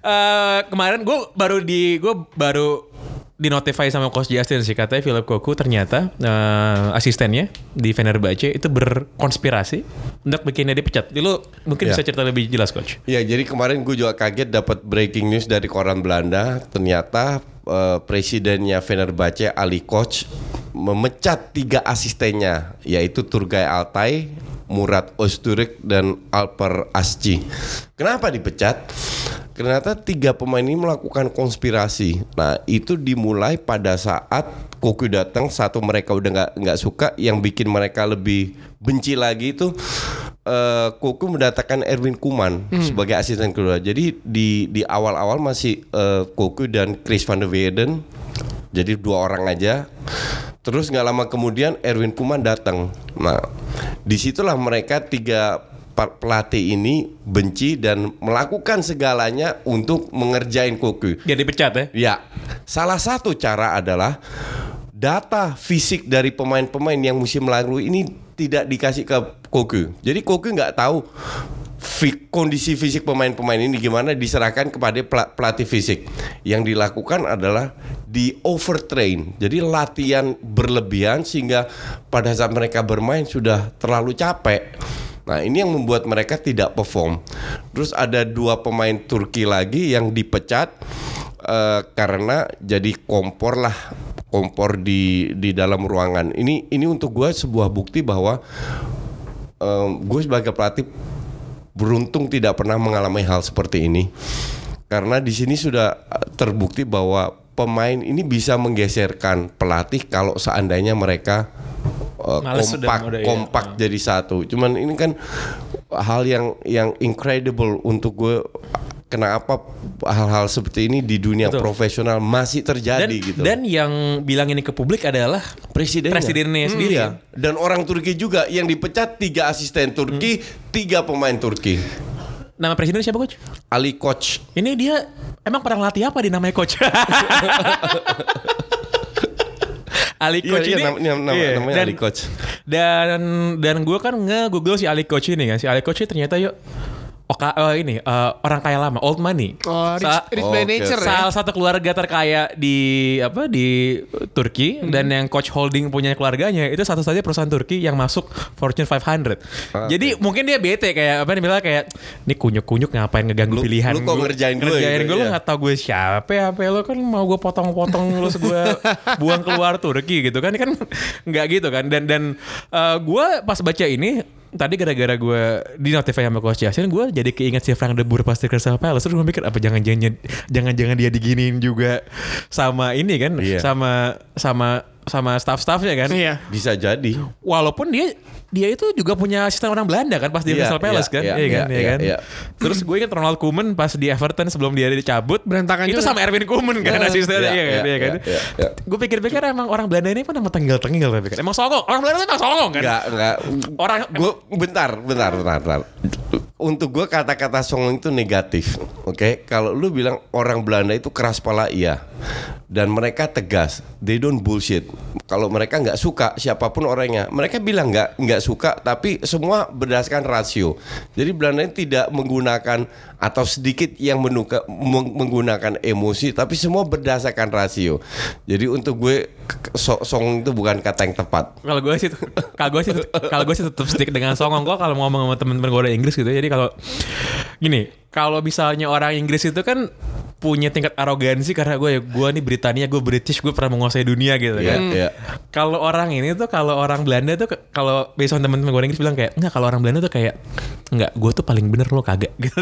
eh, kemarin gue baru di gue baru di notify sama coach Justin sih katanya Philip Koku ternyata eh, asistennya di Fenerbahce itu berkonspirasi untuk bikinnya dipecat. Jadi Lu mungkin Ya. bisa cerita lebih jelas coach. Ya jadi kemarin gue juga kaget dapat breaking news dari koran Belanda. Ternyata eh, presidennya Fenerbahce Ali Koch memecat tiga asistennya yaitu Turgay Altay, Murat Öztürk dan Alper Asci. Kenapa dipecat? Ternyata tiga pemain ini melakukan konspirasi. Nah itu dimulai pada saat Koku datang satu mereka udah nggak nggak suka yang bikin mereka lebih benci lagi itu eh Koku mendatangkan Erwin Kuman sebagai asisten kedua. Jadi di di awal-awal masih eh, Koku dan Chris van der Weyden. Jadi dua orang aja. Terus nggak lama kemudian Erwin Kuman datang. Nah, di situlah mereka tiga pelatih ini benci dan melakukan segalanya untuk mengerjain Koku. Dia dipecat ya? Ya, salah satu cara adalah data fisik dari pemain-pemain yang musim lalu ini tidak dikasih ke Koku. Jadi Koku nggak tahu kondisi fisik pemain-pemain ini gimana diserahkan kepada pela- pelatih fisik. Yang dilakukan adalah di overtrain. Jadi latihan berlebihan sehingga pada saat mereka bermain sudah terlalu capek. Nah ini yang membuat mereka tidak perform. Terus ada dua pemain Turki lagi yang dipecat eh, karena jadi kompor lah kompor di di dalam ruangan. Ini ini untuk gue sebuah bukti bahwa eh, gue sebagai pelatih beruntung tidak pernah mengalami hal seperti ini karena di sini sudah eh, terbukti bahwa pemain ini bisa menggeserkan pelatih kalau seandainya mereka eh, Males sudah, kompak udah, iya. kompak jadi satu. Cuman ini kan hal yang yang incredible untuk gue kenapa hal-hal seperti ini di dunia Betul. profesional masih terjadi Dan, gitu. dan yang bilang ini ke publik adalah presidennya, presidennya sendiri Iya. Dan orang Turki juga yang dipecat tiga asisten Turki, tiga pemain Turki. nama presiden siapa coach? Ali Koch. Ini dia emang pernah ngelatih apa di namanya coach? Ali Iya, Coach iya, ini nam- nam- nam- iya, namanya dan, Ali Koch. Dan dan gue kan nge-google si Ali Coach ini kan. Si Ali Coach ini ternyata yuk Oka, eh, ini eh, orang kaya lama, old money. Oh, rich, Sa- rich by nature oke. ya. Salah satu keluarga terkaya di apa di Turki Hmm. dan yang coach holding punya keluarganya itu satu saja perusahaan Turki yang masuk Fortune 500. Ah, Jadi mungkin dia bete kayak apa nih bilang kayak ini kunyuk-kunyuk ngapain ngeganggu Lu- pilihan lu kok gua." ngerjain gue ngerjain gitu, gue lu iya. nggak tahu gue siapa ya apa ya, lu kan mau gue potong-potong lu gue buang keluar Turki gitu kan kan nggak gitu kan dan dan eh, gue pas baca ini tadi gara-gara gue di notify sama Coach Jasin, gue jadi keinget si Frank de Boer pasti Crystal Palace. Terus gue mikir apa jangan-jangan jangan-jangan dia diginiin juga sama ini kan, Iya. sama sama sama staff-staffnya kan. Iya. Bisa jadi. Walaupun dia dia itu juga punya asisten orang Belanda kan pas di Iya, Crystal Palace iya, kan, iya, iya kan, iya, iya kan. iya. Terus gue ingat Ronald Koeman pas di Everton sebelum dia dicabut Berantakan itu juga. sama Erwin Koeman kan Iya, asistennya, iya, iya kan, iya, iya kan. iya, iya, iya. Gue pikir-pikir emang orang Belanda ini kan emang tengil-tengil tapi kan. Emang songong, orang Belanda itu emang songong kan. Enggak, enggak. Orang gue bentar, bentar, bentar, bentar. Untuk gue kata-kata songong itu negatif, oke? Kalau lu bilang orang Belanda itu keras pala iya, dan mereka tegas, they don't bullshit. Kalau mereka nggak suka siapa pun orangnya, mereka bilang nggak nggak suka, tapi semua berdasarkan rasio. Jadi Belanda tidak menggunakan atau sedikit yang menuka, meng- menggunakan emosi, tapi semua berdasarkan rasio. Jadi untuk gue so- songong itu bukan kata yang tepat. kalau gue sih kalau gue sih kalau gue sih tetap stick dengan songong kok kalau ngomong sama temen-temen gue orang Inggris gitu jadi kalau gini kalau misalnya orang Inggris itu kan punya tingkat arogansi karena gue ya gue nih Britania gue British gue pernah menguasai dunia gitu Iya, kan iya. kalau orang ini tuh kalau orang Belanda tuh kalau based on temen-temen gue orang Inggris bilang kayak enggak kalau orang Belanda tuh kayak enggak gue tuh paling bener lo kagak gitu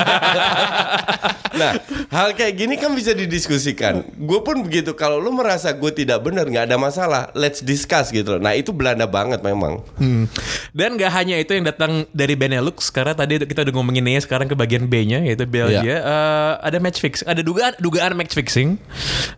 Nah, hal kayak gini kan bisa didiskusikan. Gue pun begitu. Kalau lu merasa gue tidak benar, nggak ada masalah. Let's discuss gitu. loh. Nah, itu Belanda banget memang. Hmm. Dan gak hanya itu yang datang dari Benelux karena tadi kita udah ngomongin nih sekarang ke bagian B-nya yaitu Belgia. Iya. Eh, ada match fix, ada dugaan dugaan match fixing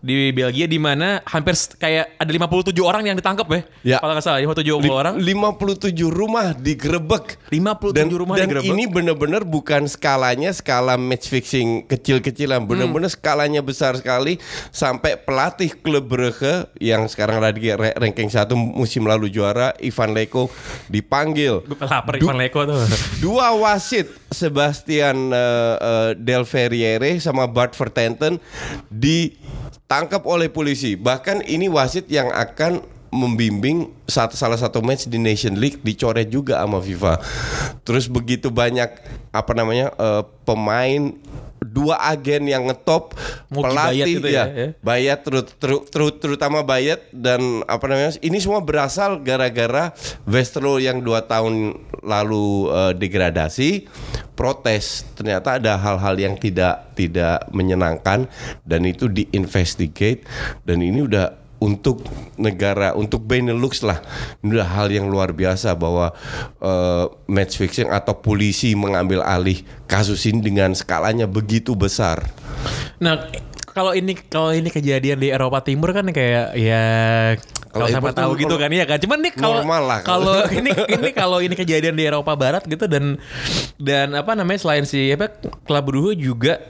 di Belgia di mana hampir kayak ada 57 orang yang ditangkap ya. Ya. Kalau nggak salah 57 Li- orang. 57 rumah digerebek. 57 dan, rumah dan digerebek. ini benar-benar bukan skalanya skala match fixing kecil-kecilan, benar-benar Hmm. skalanya besar sekali sampai pelatih klub Brugge yang sekarang lagi ra- ranking satu musim lalu juara Ivan Leko dipanggil. Lapar Ivan Leko tuh. Dua wasit Sebastian eh, eh, Del Ferriere sama Bart Vertenten ditangkap oleh polisi. Bahkan ini wasit yang akan membimbing satu salah satu match di Nation League dicoret juga sama FIFA. Terus begitu banyak apa namanya eh, pemain dua agen yang ngetop Mugi Bayat pelatih itu ya, ya, ya. Bayat terut, terut, terut- terutama Bayat dan apa namanya ini semua berasal gara-gara Westerlo yang dua tahun lalu eh, degradasi protes ternyata ada hal-hal yang tidak tidak menyenangkan dan itu diinvestigate dan ini udah untuk negara untuk Benelux lah. Ini udah hal yang luar biasa bahwa eh, match fixing atau polisi mengambil alih kasus ini dengan skalanya begitu besar. Nah, kalau ini kalau ini kejadian di Eropa Timur kan kayak ya kalau siapa tahu gitu kan. Ya kan. Cuman nih kalau kalau ini ini kalau ini kejadian di Eropa Barat gitu dan dan apa namanya selain si apa Klub Brugge juga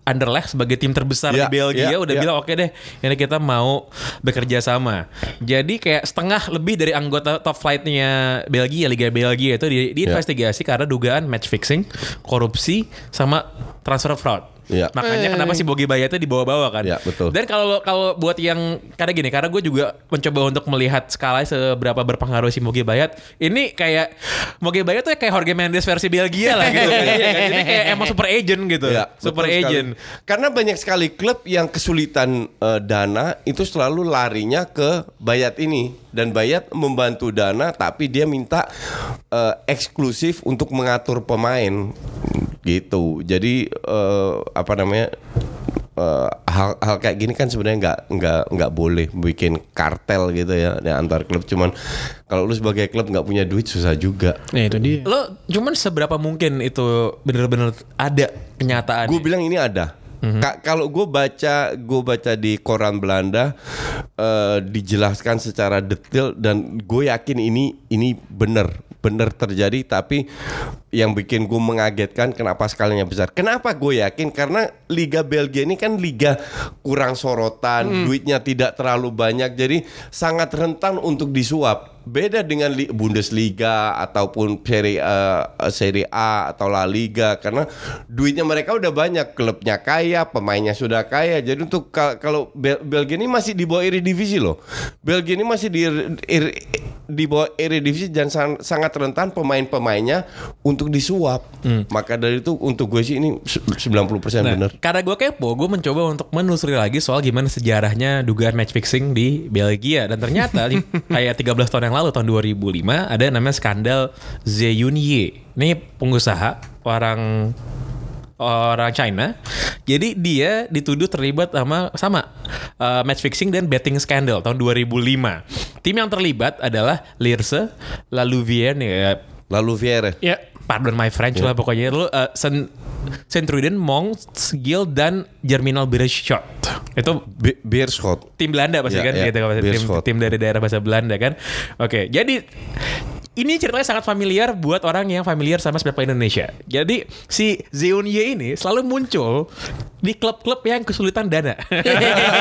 Anderlecht sebagai tim terbesar Ya, di Belgia ya, udah ya. bilang oke deh ini kita mau bekerja sama. Jadi kayak setengah lebih dari anggota top flightnya Belgia Liga Belgia itu di, diinvestigasi karena dugaan match fixing, korupsi sama transfer fraud. Ya. Makanya kenapa si Bogi Bayat itu dibawa-bawa kan? Ya, betul. Dan kalau kalau buat yang karena gini, karena gue juga mencoba untuk melihat skala seberapa berpengaruh si Mogi Bayat. Ini kayak Mogi Bayat tuh kayak Jorge Mendes versi Belgia lah gitu. Iya kan? Jadi kayak emang super agent gitu. Ya, super sekali. agent. Karena banyak sekali klub yang kesulitan eh, dana itu selalu larinya ke Bayat ini dan Bayat membantu dana tapi dia minta eh, eksklusif untuk mengatur pemain gitu. Jadi eh, apa namanya eh, hal hal kayak gini kan sebenarnya nggak nggak nggak boleh bikin kartel gitu ya di antar klub. Cuman kalau lu sebagai klub nggak punya duit susah juga. Nah itu dia. Lo cuman seberapa mungkin itu bener-bener ada kenyataan? Gue bilang ini ada. Ka- Kalau gue baca, gue baca di koran Belanda eh, dijelaskan secara detail dan gue yakin ini ini benar benar terjadi. Tapi yang bikin gue mengagetkan kenapa skalanya besar? Kenapa gue yakin? Karena Liga Belgia ini kan liga kurang sorotan, duitnya tidak terlalu banyak, jadi sangat rentan untuk disuap. Beda dengan li- Bundesliga ataupun Serie A, Serie A atau La Liga karena duitnya mereka udah banyak, klubnya kaya, pemainnya sudah kaya. Jadi untuk ka- kalau Bel- Belgia ini masih di bawah Eredivisie loh. Belgia ini masih di ir- di bawah Eredivisie dan san- sangat rentan pemain-pemainnya untuk disuap. Maka dari itu untuk gue sih ini se- 90% Nah, bener. karena gue kepo, gue mencoba untuk menelusuri lagi soal gimana sejarahnya dugaan match fixing di Belgia dan ternyata kayak 13 tahun yang lalu tahun 2005 ada namanya skandal Zeyun Ye. Ini pengusaha orang orang China. Jadi dia dituduh terlibat sama sama uh, match fixing dan betting scandal tahun 2005. Tim yang terlibat adalah Lierse, Lalouvière ya Lalu. Ya. Pardon my French lah pokoknya lu uh, Sen Centruden, Monks, Guild dan Germinal Beerschot. Itu Be- Beerschot. tim Belanda pasti Ya, kan ya, gitu bahasa tim, tim dari daerah bahasa Belanda kan. Oke, jadi ini ceritanya sangat familiar buat orang yang familiar sama sepak bola Indonesia. Jadi si Zeon Ye ini selalu muncul di klub-klub yang kesulitan dana.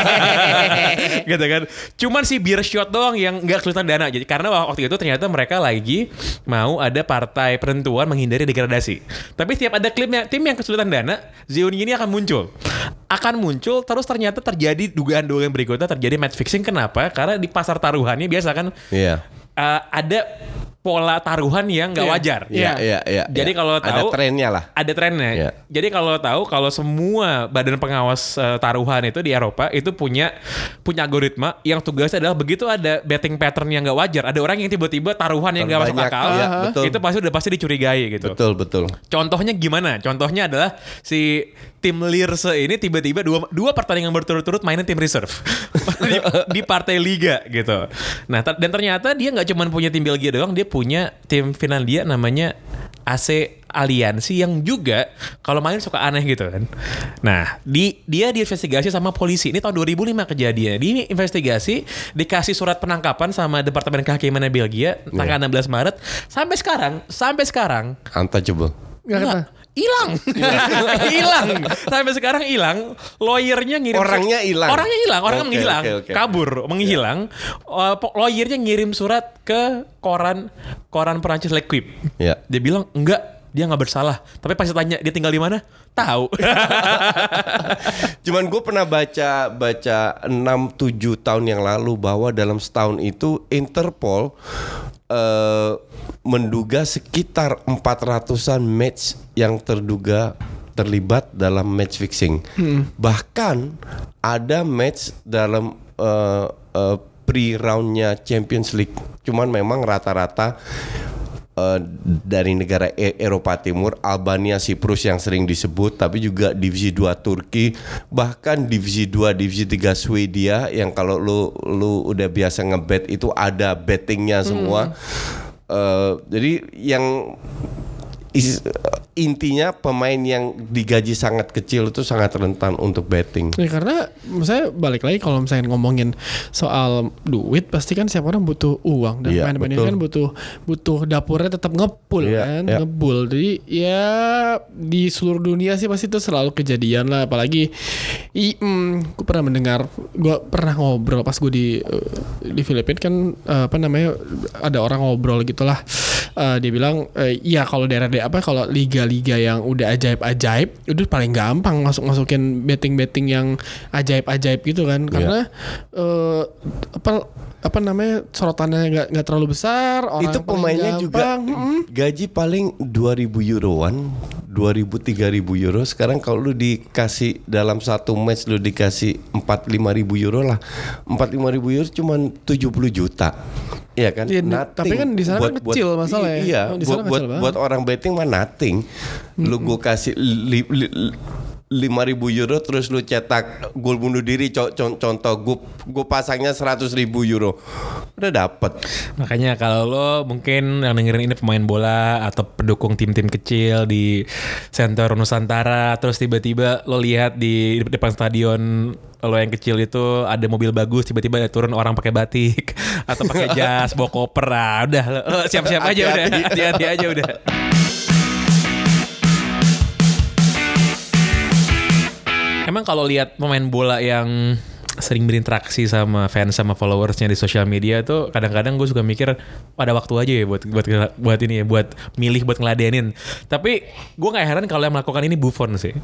gitu kan. Cuman si Beerschot doang yang nggak kesulitan dana. Jadi karena waktu itu ternyata mereka lagi mau ada partai penentuan menghindari degradasi. Tapi setiap ada klipnya tim yang kesulitan dana, Zeon Ye ini akan muncul. Akan muncul terus ternyata terjadi dugaan-dugaan berikutnya terjadi match fixing. Kenapa? Karena di pasar taruhannya biasa kan Iya. uh, ada pola taruhan yang nggak Iya. wajar. Iya, iya, iya. Jadi iya. kalau ada tahu- trennya lah. Ada trennya. Iya. Jadi kalau tahu kalau semua badan pengawas uh, taruhan itu di Eropa itu punya punya algoritma yang tugasnya adalah begitu ada betting pattern yang nggak wajar, ada orang yang tiba-tiba taruhan yang nggak masuk akal, iya, betul. itu pasti udah pasti dicurigai gitu. Betul, betul. Contohnya gimana? Contohnya adalah si tim Lierse ini tiba-tiba dua, dua pertandingan berturut-turut mainin tim reserve di, di partai liga gitu. Nah ter- dan ternyata dia nggak cuma punya tim Belgia doang, dia punya tim Finlandia namanya AC Aliansi yang juga kalau main suka aneh gitu kan. Nah, di dia diinvestigasi sama polisi. Ini tahun 2005 kejadian. Di investigasi dikasih surat penangkapan sama Departemen Kehakiman Belgia tanggal 16 Maret sampai sekarang, sampai sekarang Untouchable. Nggak kata. Nggak, hilang. Hilang. Sampai sekarang hilang. Lawyernya ngirim Orangnya hilang? orangnya hilang orangnya Oke, menghilang. oke, oke. kabur menghilang. Uh, po- lawyernya ngirim surat ke koran koran Perancis L'Equipe Ya. dia bilang enggak dia nggak bersalah. Tapi pas tanya dia tinggal di mana? Tahu. Cuman gue pernah baca baca 6-7 tahun yang lalu bahwa dalam setahun itu Interpol eh, menduga sekitar 400-an match yang terduga terlibat dalam match fixing. Bahkan ada match dalam eh, eh, pre-roundnya Champions League. Cuman memang rata-rata eh, dari negara E- Eropa Timur, Albania, Siprus yang sering disebut, tapi juga divisi 2 Turki, bahkan divisi 2, divisi 3 Swedia yang kalau lu lu udah biasa ngebet itu ada bettingnya semua. Eh, jadi yang is- intinya pemain yang digaji sangat kecil itu sangat rentan untuk betting. Ya karena saya balik lagi kalau misalnya ngomongin soal duit pasti kan setiap orang butuh uang dan main-main ini betul. kan butuh butuh dapurnya tetap ngepul Iya, kan iya. ngebul jadi ya di seluruh dunia sih pasti itu selalu kejadian lah apalagi i, mm, gue pernah mendengar gue pernah ngobrol pas gue di eh, di Filipina kan eh, apa namanya ada orang ngobrol gitulah Eh, dia bilang eh, iya kalau daerah-daerah apa kalau liga-liga yang udah ajaib-ajaib itu paling gampang masuk masukin betting-betting yang ajaib-ajaib gitu kan Iya. karena eh, apa apa namanya sorotannya nggak nggak terlalu besar orang itu pemainnya juga mm-mm. gaji paling 2000 euroan 2000 3000 euro sekarang kalau lu dikasih dalam satu match lu dikasih 4 5000 euro lah 4 5000 euro cuman 70 juta Iya kan? Di- tapi kan di sana kan kecil masalahnya. Iya, Oh, buat, buat, banget. buat orang betting mah nothing. Lu gue kasih li, li, li- 5000 euro terus lu cetak gol bunuh diri co- con- contoh gue gue pasangnya 100 ribu euro. Udah dapet. Makanya kalau lo mungkin yang dengerin ini pemain bola atau pendukung tim-tim kecil di Center Nusantara terus tiba-tiba lo lihat di depan stadion lo yang kecil itu ada mobil bagus tiba-tiba ada turun orang pakai batik atau pakai jas bawa koper ah, udah siap-siap aja udah. Hati-hati aja udah Emang kalau lihat pemain bola yang sering berinteraksi sama fans sama followersnya di sosial media tuh kadang-kadang gue suka mikir pada waktu aja ya buat buat buat ini ya buat milih buat ngeladenin. Tapi gue nggak heran kalau yang melakukan ini Buffon sih.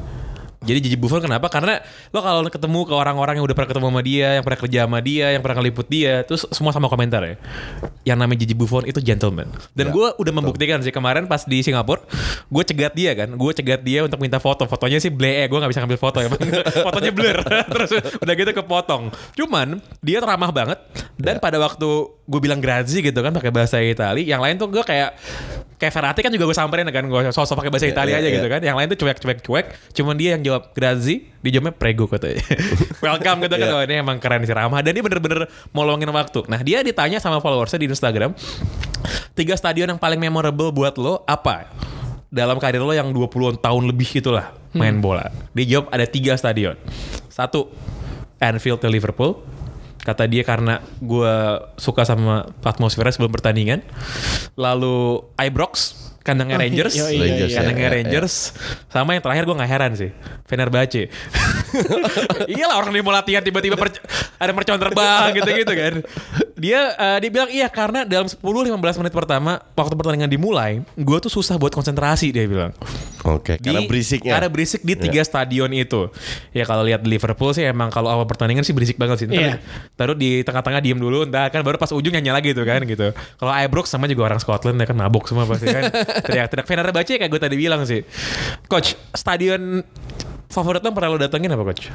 Jadi Gigi Buffon kenapa? Karena lo kalau ketemu ke orang-orang yang udah pernah ketemu sama dia, yang pernah kerja sama dia, yang pernah ngeliput dia, terus semua sama komentar ya. Yang namanya Gigi Buffon itu gentleman. Dan Ya, gue udah membuktikan sih kemarin pas di Singapura, gue cegat dia kan, gue cegat dia untuk minta foto. Fotonya sih blee, gue nggak bisa ngambil foto ya, fotonya blur. terus udah gitu kepotong. Cuman dia ramah banget dan pada waktu gue bilang grazie gitu kan pakai bahasa Itali, yang lain tuh gue kayak kayak Ferrati kan juga gue samperin kan gue sosok pakai bahasa Iya, Italia iya, aja iya. gitu kan. Yang lain tuh cuek cuek cuek. Cuman dia yang jawab grazie, dia jawabnya prego katanya. Welcome gitu kan. Iya. Oh, ini emang keren sih ramah dan dia bener-bener molongin waktu. Nah dia ditanya sama followersnya di Instagram, tiga stadion yang paling memorable buat lo apa? Dalam karir lo yang 20 tahun lebih itulah main bola. Dia jawab ada tiga stadion. Satu, Anfield di Liverpool. Kata dia karena gue suka sama atmosfernya sebelum pertandingan. Lalu Ibrox, kandangnya Oh, Rangers. iya, iya, Rangers, iya. kandangnya iya, iya. Rangers. Sama yang terakhir gue gak heran sih. Fenerbahce. Iyalah orang dia mau latihan tiba-tiba perc- ada mercon terbang gitu-gitu kan. Dia eh, dia bilang iya karena dalam 10-15 menit pertama waktu pertandingan dimulai, gue tuh susah buat konsentrasi dia bilang. Oke, karena Di- berisiknya. Karena berisik di tiga stadion itu. Ya kalau lihat Liverpool sih emang kalau awal pertandingan sih berisik banget sih. Ntar, Iya. Taruh di tengah-tengah diem dulu, entar kan baru pas ujung nyanyi lagi tuh kan gitu. Kalau Ibrox sama juga orang Scotland ya kan mabuk semua pasti kan. Teriak-teriak Fenerbahce kayak gue tadi bilang sih. Coach, stadion favorit lo yang pernah lo datengin apa coach?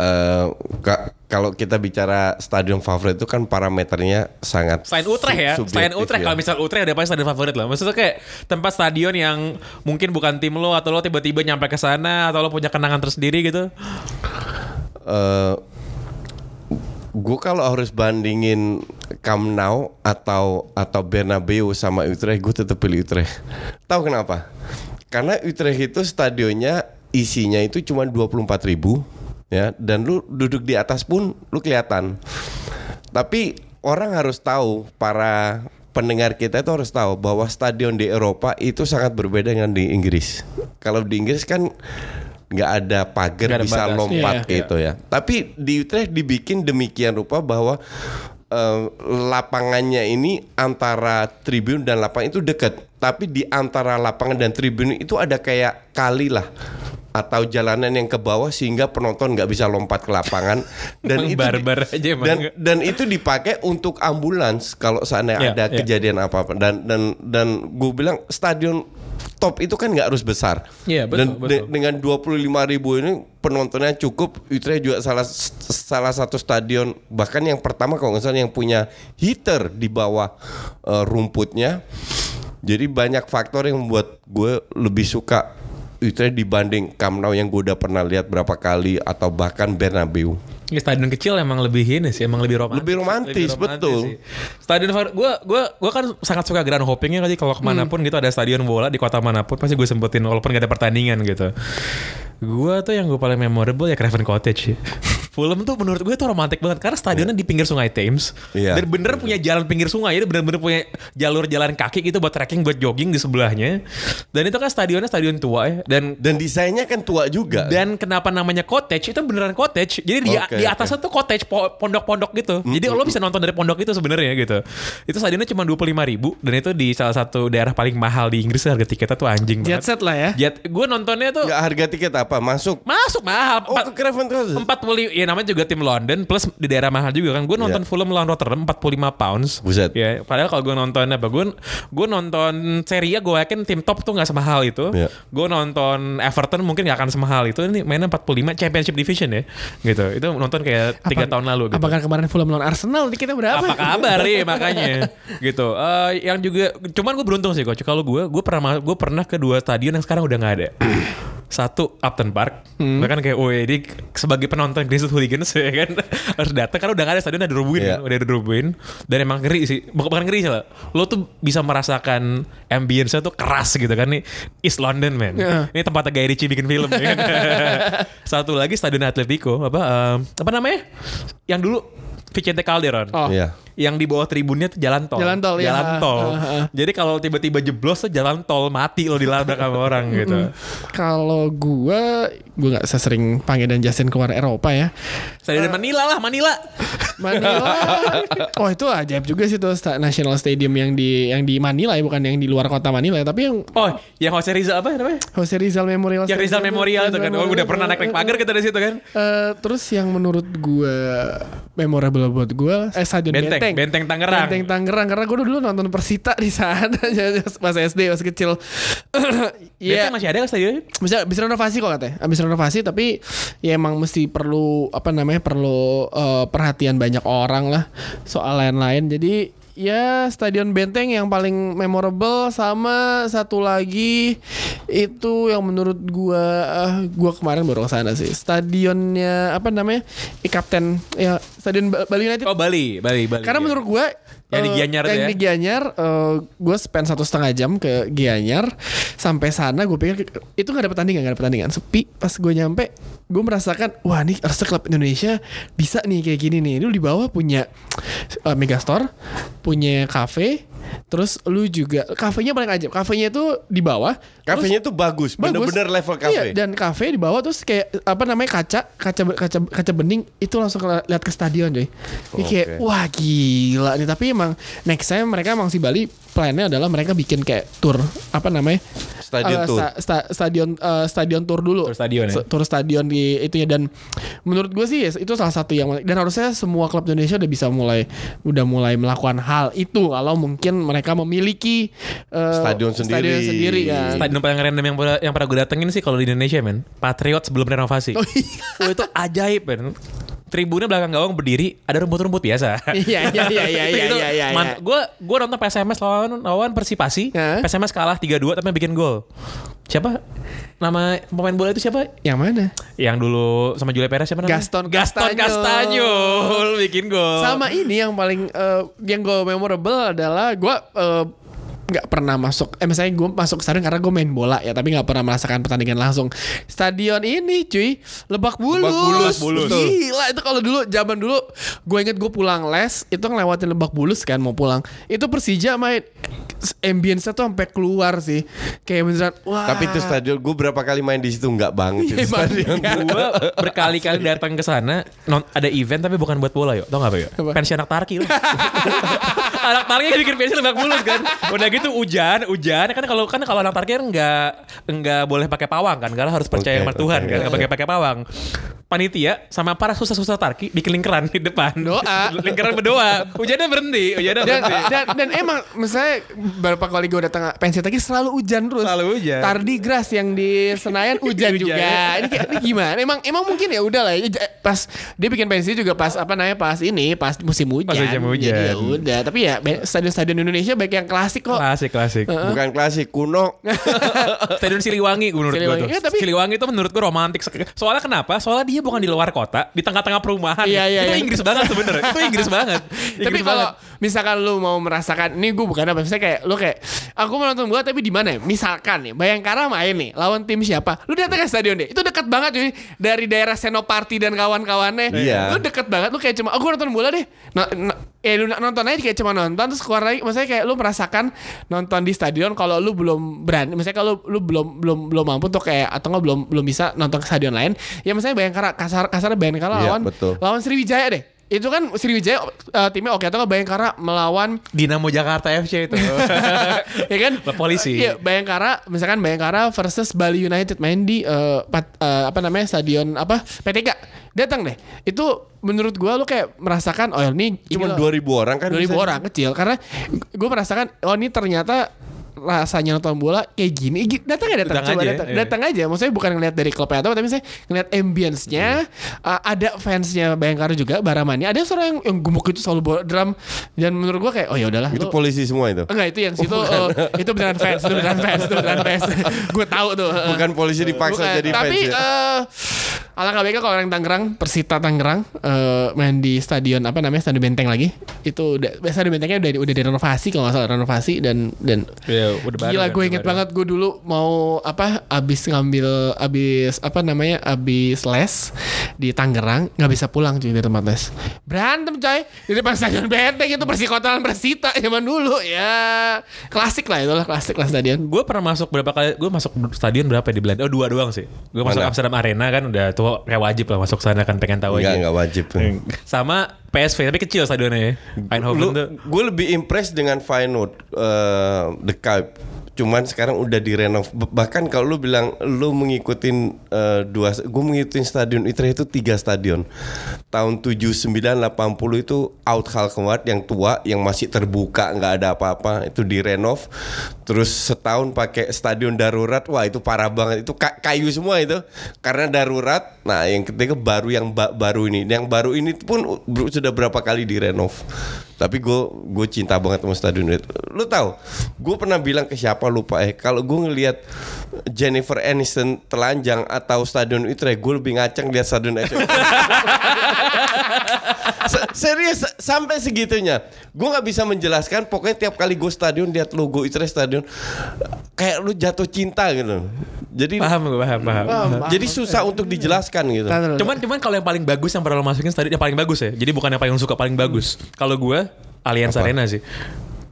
Eh, ka- kalau kita bicara stadion favorit itu kan parameternya sangat Selain Utrecht ya, selain Utrecht ya. kalau misal Utrecht udah pasti stadion favorit lah. Maksudnya kayak tempat stadion yang mungkin bukan tim lo atau lo tiba-tiba nyampe ke sana atau lo punya kenangan tersendiri gitu. eh gue kalau harus bandingin Camp Nou atau atau Bernabeu sama Utrecht, gue tetap pilih Utrecht. Tahu kenapa? Karena Utrecht itu stadionnya isinya itu cuma 24 ribu ya dan lu duduk di atas pun lu kelihatan. Tapi orang harus tahu para pendengar kita itu harus tahu bahwa stadion di Eropa itu sangat berbeda dengan di Inggris. Kalau di Inggris kan nggak ada pagar bisa batas. lompat Iya. gitu ya. Tapi di Utrecht dibikin demikian rupa bahwa eh, lapangannya ini antara tribun dan lapangan itu dekat. Tapi di antara lapangan dan tribun itu ada kayak kali lah atau jalanan yang ke bawah sehingga penonton nggak bisa lompat ke lapangan. Dan itu barbar aja dan dan itu dipakai untuk ambulans kalau seandainya Iya, ada iya. kejadian apa apa dan dan dan gue bilang stadion top itu kan nggak harus besar. Iya, betul, dan de- betul. dengan 25 ribu ini penontonnya cukup. Utrecht juga salah salah satu stadion bahkan yang pertama kalau nggak salah yang punya heater di bawah eh, rumputnya. Jadi banyak faktor yang membuat gue lebih suka Utrecht dibanding Camp yang gue udah pernah lihat berapa kali atau bahkan Bernabeu Ya, stadion kecil emang lebih ini sih, emang lebih romantis. Lebih romantis, betul. sih. Stadion gue gua, gua kan sangat suka grand hoppingnya kali kalau ke mana pun gitu ada stadion bola di kota mana pun pasti gue sempetin walaupun gak ada pertandingan gitu. Gue tuh yang gue paling memorable ya Craven Cottage. sih. Fulham tuh menurut gue tuh romantis banget karena stadionnya di pinggir sungai Thames Iya. dan bener punya jalan pinggir sungai jadi bener-bener punya jalur jalan kaki gitu buat trekking buat jogging di sebelahnya dan itu kan stadionnya stadion tua ya dan dan desainnya kan tua juga dan kenapa namanya cottage itu beneran cottage. Jadi di, Oke, di atasnya tuh cottage po- pondok-pondok gitu. Jadi lo bisa nonton dari pondok itu sebenarnya gitu. Itu stadionnya cuma 25 ribu dan itu di salah satu daerah paling mahal di Inggris harga tiketnya tuh anjing Jet banget. set lah ya. Jet, gue nontonnya tuh Nggak harga tiket apa masuk masuk mahal. oh Empat- ke Craven Cottage Empat puluh, ya namanya juga tim London plus di daerah mahal juga kan. Gue nonton Iya. Fulham lawan Rotterdam 45 pounds. Buset. Ya, padahal kalau gue nonton apa? Gue gue nonton Serie A gue yakin tim top tuh nggak semahal itu. Iya. Gue nonton Everton mungkin nggak akan semahal itu. Ini mainnya 45 Championship Division ya, gitu. Itu nonton kayak tiga tahun lalu. Gitu. Apakah kemarin Fulham lawan Arsenal kita berapa? Apa kabar ya makanya gitu. Eh, yang juga cuman gue beruntung sih coach. Kalau gue gue pernah gue pernah ke dua stadion yang sekarang udah nggak ada. Satu Upton Park, bahkan kayak, oh ini sebagai penonton Grizzlies Hooligans ya kan harus datang karena udah gak ada stadion ada Rubuin, Iya. kan, udah ada Rubuin dan emang ngeri sih, bukan bukan ngeri sih lah. Lo tuh bisa merasakan ambience-nya tuh keras gitu kan nih East London man. Iya. Ini tempatnya Guy Ritchie bikin film ya kan. Satu lagi Stadion Atletico apa em, apa namanya? Yang dulu Vicente Calderon. Oh. Iya. Yang di bawah tribunnya tuh jalan tol. Jalan tol, ya. Jalan tol. Ha, ha, ha. Jadi kalau tiba-tiba jeblos tuh jalan tol mati lo dilabrak sama orang gitu. Kalau gua gua nggak sesering panggil dan Justin keluar Eropa ya. Stadion Manila lah, Manila. Manila. oh itu ajaib juga sih tuh National Stadium yang di yang di Manila ya bukan yang di luar kota Manila ya, tapi yang Oh, yang Jose Rizal apa namanya? Jose Rizal Memorial. Yang Rizal. Memorial itu kan. Oh, udah pernah naik-naik pagar kita dari situ kan. Eh, terus yang menurut gue memorable buat gue eh Stadion Benteng, Benteng, Benteng Tangerang. Benteng Tangerang karena gue dulu nonton Persita di sana pas SD pas kecil. Iya. Iya, masih ada stadionnya? bisa bisa renovasi kok katanya. Habis renovasi tapi ya emang mesti perlu apa namanya perlu eh, perhatian banyak orang lah soal lain-lain. Jadi ya Stadion Benteng yang paling memorable sama satu lagi itu yang menurut gua eh, gua kemarin baru ke sana sih. Stadionnya apa namanya? I Kapten ya Stadion Ba- Bali United. Oh, Bali, Bali, Bali. Karena Iya. menurut gue Yang di Gianyar tuh yang ya? di Gianyar gue spend satu setengah jam ke Gianyar. Sampai sana gue pikir itu nggak ada pertandingan nggak ada pertandingan. Sepi pas gue nyampe gue merasakan wah nih harusnya klub Indonesia bisa nih kayak gini nih. Lu di bawah punya uh, megastore punya cafe terus lu juga kafenya paling aja kafenya itu di bawah Kafenya tuh bagus, Bagus. bener-bener level Iya, kafe. dan kafe di bawah terus kayak apa namanya kaca, kaca kaca kaca bening itu langsung kela- lihat ke stadion coy. Ini kayak Oke. wah gila nih. Tapi emang next time mereka emang si Bali plannya adalah mereka bikin kayak tour apa namanya? Stadion Eh, tour. sta- sta- stadion eh, stadion tour dulu. Tour stadion ya? Tour stadion di itu ya dan menurut gue sih ya, itu salah satu yang dan harusnya semua klub Indonesia udah bisa mulai udah mulai melakukan hal itu kalau mungkin mereka memiliki eh, Stadion sendiri. sendiri kan. Stadion paling random yang pernah, yang pernah gue datengin sih kalau di Indonesia men Patriot sebelum renovasi Oh, iya. Wah, itu ajaib men Tribunnya belakang gawang berdiri Ada rumput-rumput biasa Iya iya iya iya iya iya iya. iya. Gue gue nonton PSMS lawan lawan Persipasi Hah? PSMS kalah 3-2 tapi bikin gol Siapa? Nama pemain bola itu siapa? Yang mana? Yang dulu sama Julia Perez siapa namanya? Gaston Gaston. Castaño bikin gol. Sama ini yang paling eh, yang gue memorable adalah gue eh, nggak pernah masuk eh misalnya gue masuk ke stadion karena gue main bola ya tapi nggak pernah merasakan pertandingan langsung. Stadion ini cuy Lebak Bulus. Lebak Bulus, Bulus. gila itu kalau dulu zaman dulu gue inget gue pulang les itu ngelewatin Lebak Bulus kan mau pulang. Itu Persija main ambience tuh sampai keluar sih. Kayak beneran wah. Tapi itu stadion gue berapa kali main di situ nggak banget itu Bang. stadion. gue berkali-kali datang ke sana non ada event tapi bukan buat bola yuk. Tau gak apa yuk? Pensi anak tarki loh anak tarki bikin pensi lebak bulus kan. Udah gitu hujan hujan kan kalau kan kalau anak tarki kan nggak nggak boleh pakai pawang kan karena harus percaya Oke, sama Tuhan oke, kan nggak pakai pakai pawang panitia sama para susah-susah tarki bikin lingkaran di depan Doa. lingkaran berdoa hujannya berhenti hujannya dan, berhenti dan dan emang misalnya beberapa kali gue datang pensi lagi selalu hujan terus. Selalu hujan. Tardi Grass yang di Senayan hujan Hujan. juga. Ini ini gimana? Emang emang mungkin ya udah lah. ya, Pas dia bikin pensi juga pas apa namanya pas ini pas musim hujan. Pas musim hujan. Jadi ya udah. Tapi ya stadion-stadion Indonesia baik yang klasik kok. klasik klasik Bukan klasik kuno. Stadion Siliwangi menurut gue Siliwangi. tuh. Ya, tapi- Siliwangi itu menurut gue romantis. Soalnya kenapa? Soalnya dia bukan di luar kota, di tengah-tengah perumahan. Iya, iya, itu iya. Inggris banget sebenernya. itu Inggris banget. Tapi Inggris kalau banget. Misalkan lu mau merasakan ini gue bukan apa misalnya kayak lu kayak aku mau nonton bola tapi di mana ya? Misalkan nih Bayangkara main nih lawan tim siapa? Lu datang ke stadion deh. Itu dekat banget cuy dari daerah Senopati dan kawan-kawannya. Iya. Lu deket banget lu kayak cuma aku nonton bola deh. Nah, nah, eh lu nonton aja kayak cuma nonton terus keluar lagi maksudnya kayak lu merasakan nonton di stadion kalau lu belum berani misalnya kalau lu belum belum belum mampu tuh kayak atau nggak belum belum bisa nonton ke stadion lain ya misalnya Bayangkara kasar kasar Bayangkara Iya, lawan betul. lawan Sriwijaya deh itu kan Sriwijaya uh, timnya oke atau nggak Bayangkara melawan Dinamo Jakarta FC itu. ya kan? Polisi. iya Bayangkara misalkan Bayangkara versus Bali United main di uh, pat- uh, apa namanya stadion apa PTK datang deh. Itu menurut gua lu kayak merasakan oh ini Cuma ini 2000 orang kan 2000 bisa- orang kecil. Karena gue merasakan oh ini ternyata rasanya nonton bola kayak gini Gi- datang ya datang Datang coba aja, datang iya. datang aja maksudnya bukan ngeliat dari klubnya atau tapi saya ngeliat ambience-nya uh, ada fansnya Bayangkara juga Baramani ada seorang yang, yang gemuk itu selalu bawa drum dan menurut gua kayak oh ya udahlah Itu lu- polisi semua itu. Enggak itu yang situ eh, itu beneran fans, itu beneran fans, itu beneran fans. gue tahu tuh. Bukan polisi dipaksa Bukan. jadi Tapi fans ya. eh, Alangkah baiknya kalau orang Tangerang, Persita Tangerang eh, main di stadion apa namanya Stadion Benteng lagi. Itu udah stadion Bentengnya udah udah direnovasi kalau nggak salah renovasi dan dan Ya, udah baru Gila kan, gue inget baru. banget gue dulu mau apa abis ngambil abis apa namanya abis les di Tangerang nggak bisa pulang cuy di tempat les berantem coy di depan stadion benteng itu persikotaan persita zaman dulu ya klasik lah itulah klasik lah stadion Gue pernah masuk berapa kali? Gue masuk stadion berapa ya di Belanda? Oh dua doang sih. Gue masuk? Amsterdam Arena kan udah tuh kayak wajib lah masuk sana kan pengen tahu Enggak, aja. enggak wajib. Sama PSV tapi kecil stadionnya ya. Eindhoven Lu, tuh. gue lebih impress dengan Feyenoord eh, The Kuip. Cuman sekarang udah direnov. Bahkan kalau lu bilang lu mengikutin eh, dua, gue mengikutin stadion Utrecht itu tiga stadion. Tahun 79 80 itu out Halkenwaard yang tua yang masih terbuka nggak ada apa-apa itu direnov. Terus setahun pakai stadion darurat. Wah itu parah banget. Itu ka- kayu semua itu karena darurat. Nah yang ketiga baru yang ba- baru ini. Yang baru ini pun sudah berapa kali direnov. Tapi gue gue cinta banget sama stadion itu. Lu tahu, gue pernah bilang ke siapa lupa eh kalau gue ngelihat Jennifer Aniston telanjang atau stadion Utrecht, gue lebih ngaceng lihat stadion Utrecht. Se- Serius sa- sampai segitunya. Gue nggak bisa menjelaskan. Pokoknya tiap kali gue stadion lihat logo Utrecht stadion, kayak lu jatuh cinta gitu. Jadi Paham gue paham, paham. jadi susah untuk dijelaskan gitu. Cuman cuman kalau yang paling bagus yang pernah lo masukin stadion yang paling bagus ya. Jadi bukan yang paling suka paling bagus. Kalau gue Allianz Arena sih.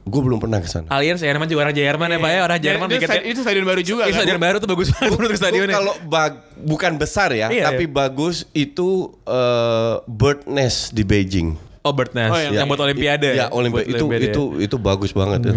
Gue belum pernah ke sana. Allianz ya namanya juga orang Jerman ya Pak ya. Orang Jerman itu, bikin stadion, itu stadion baru juga Iya, kan? stadion baru tuh bagus banget menurut stadionnya. Kalau bag- bukan besar ya, Iya, tapi iya. bagus itu eh, Bird Nest di Beijing. Oh Bird Nest, Oh, yang- yang, buat Olimpiade. Ya, Olimpiade itu Olimpiade, itu itu bagus banget ya.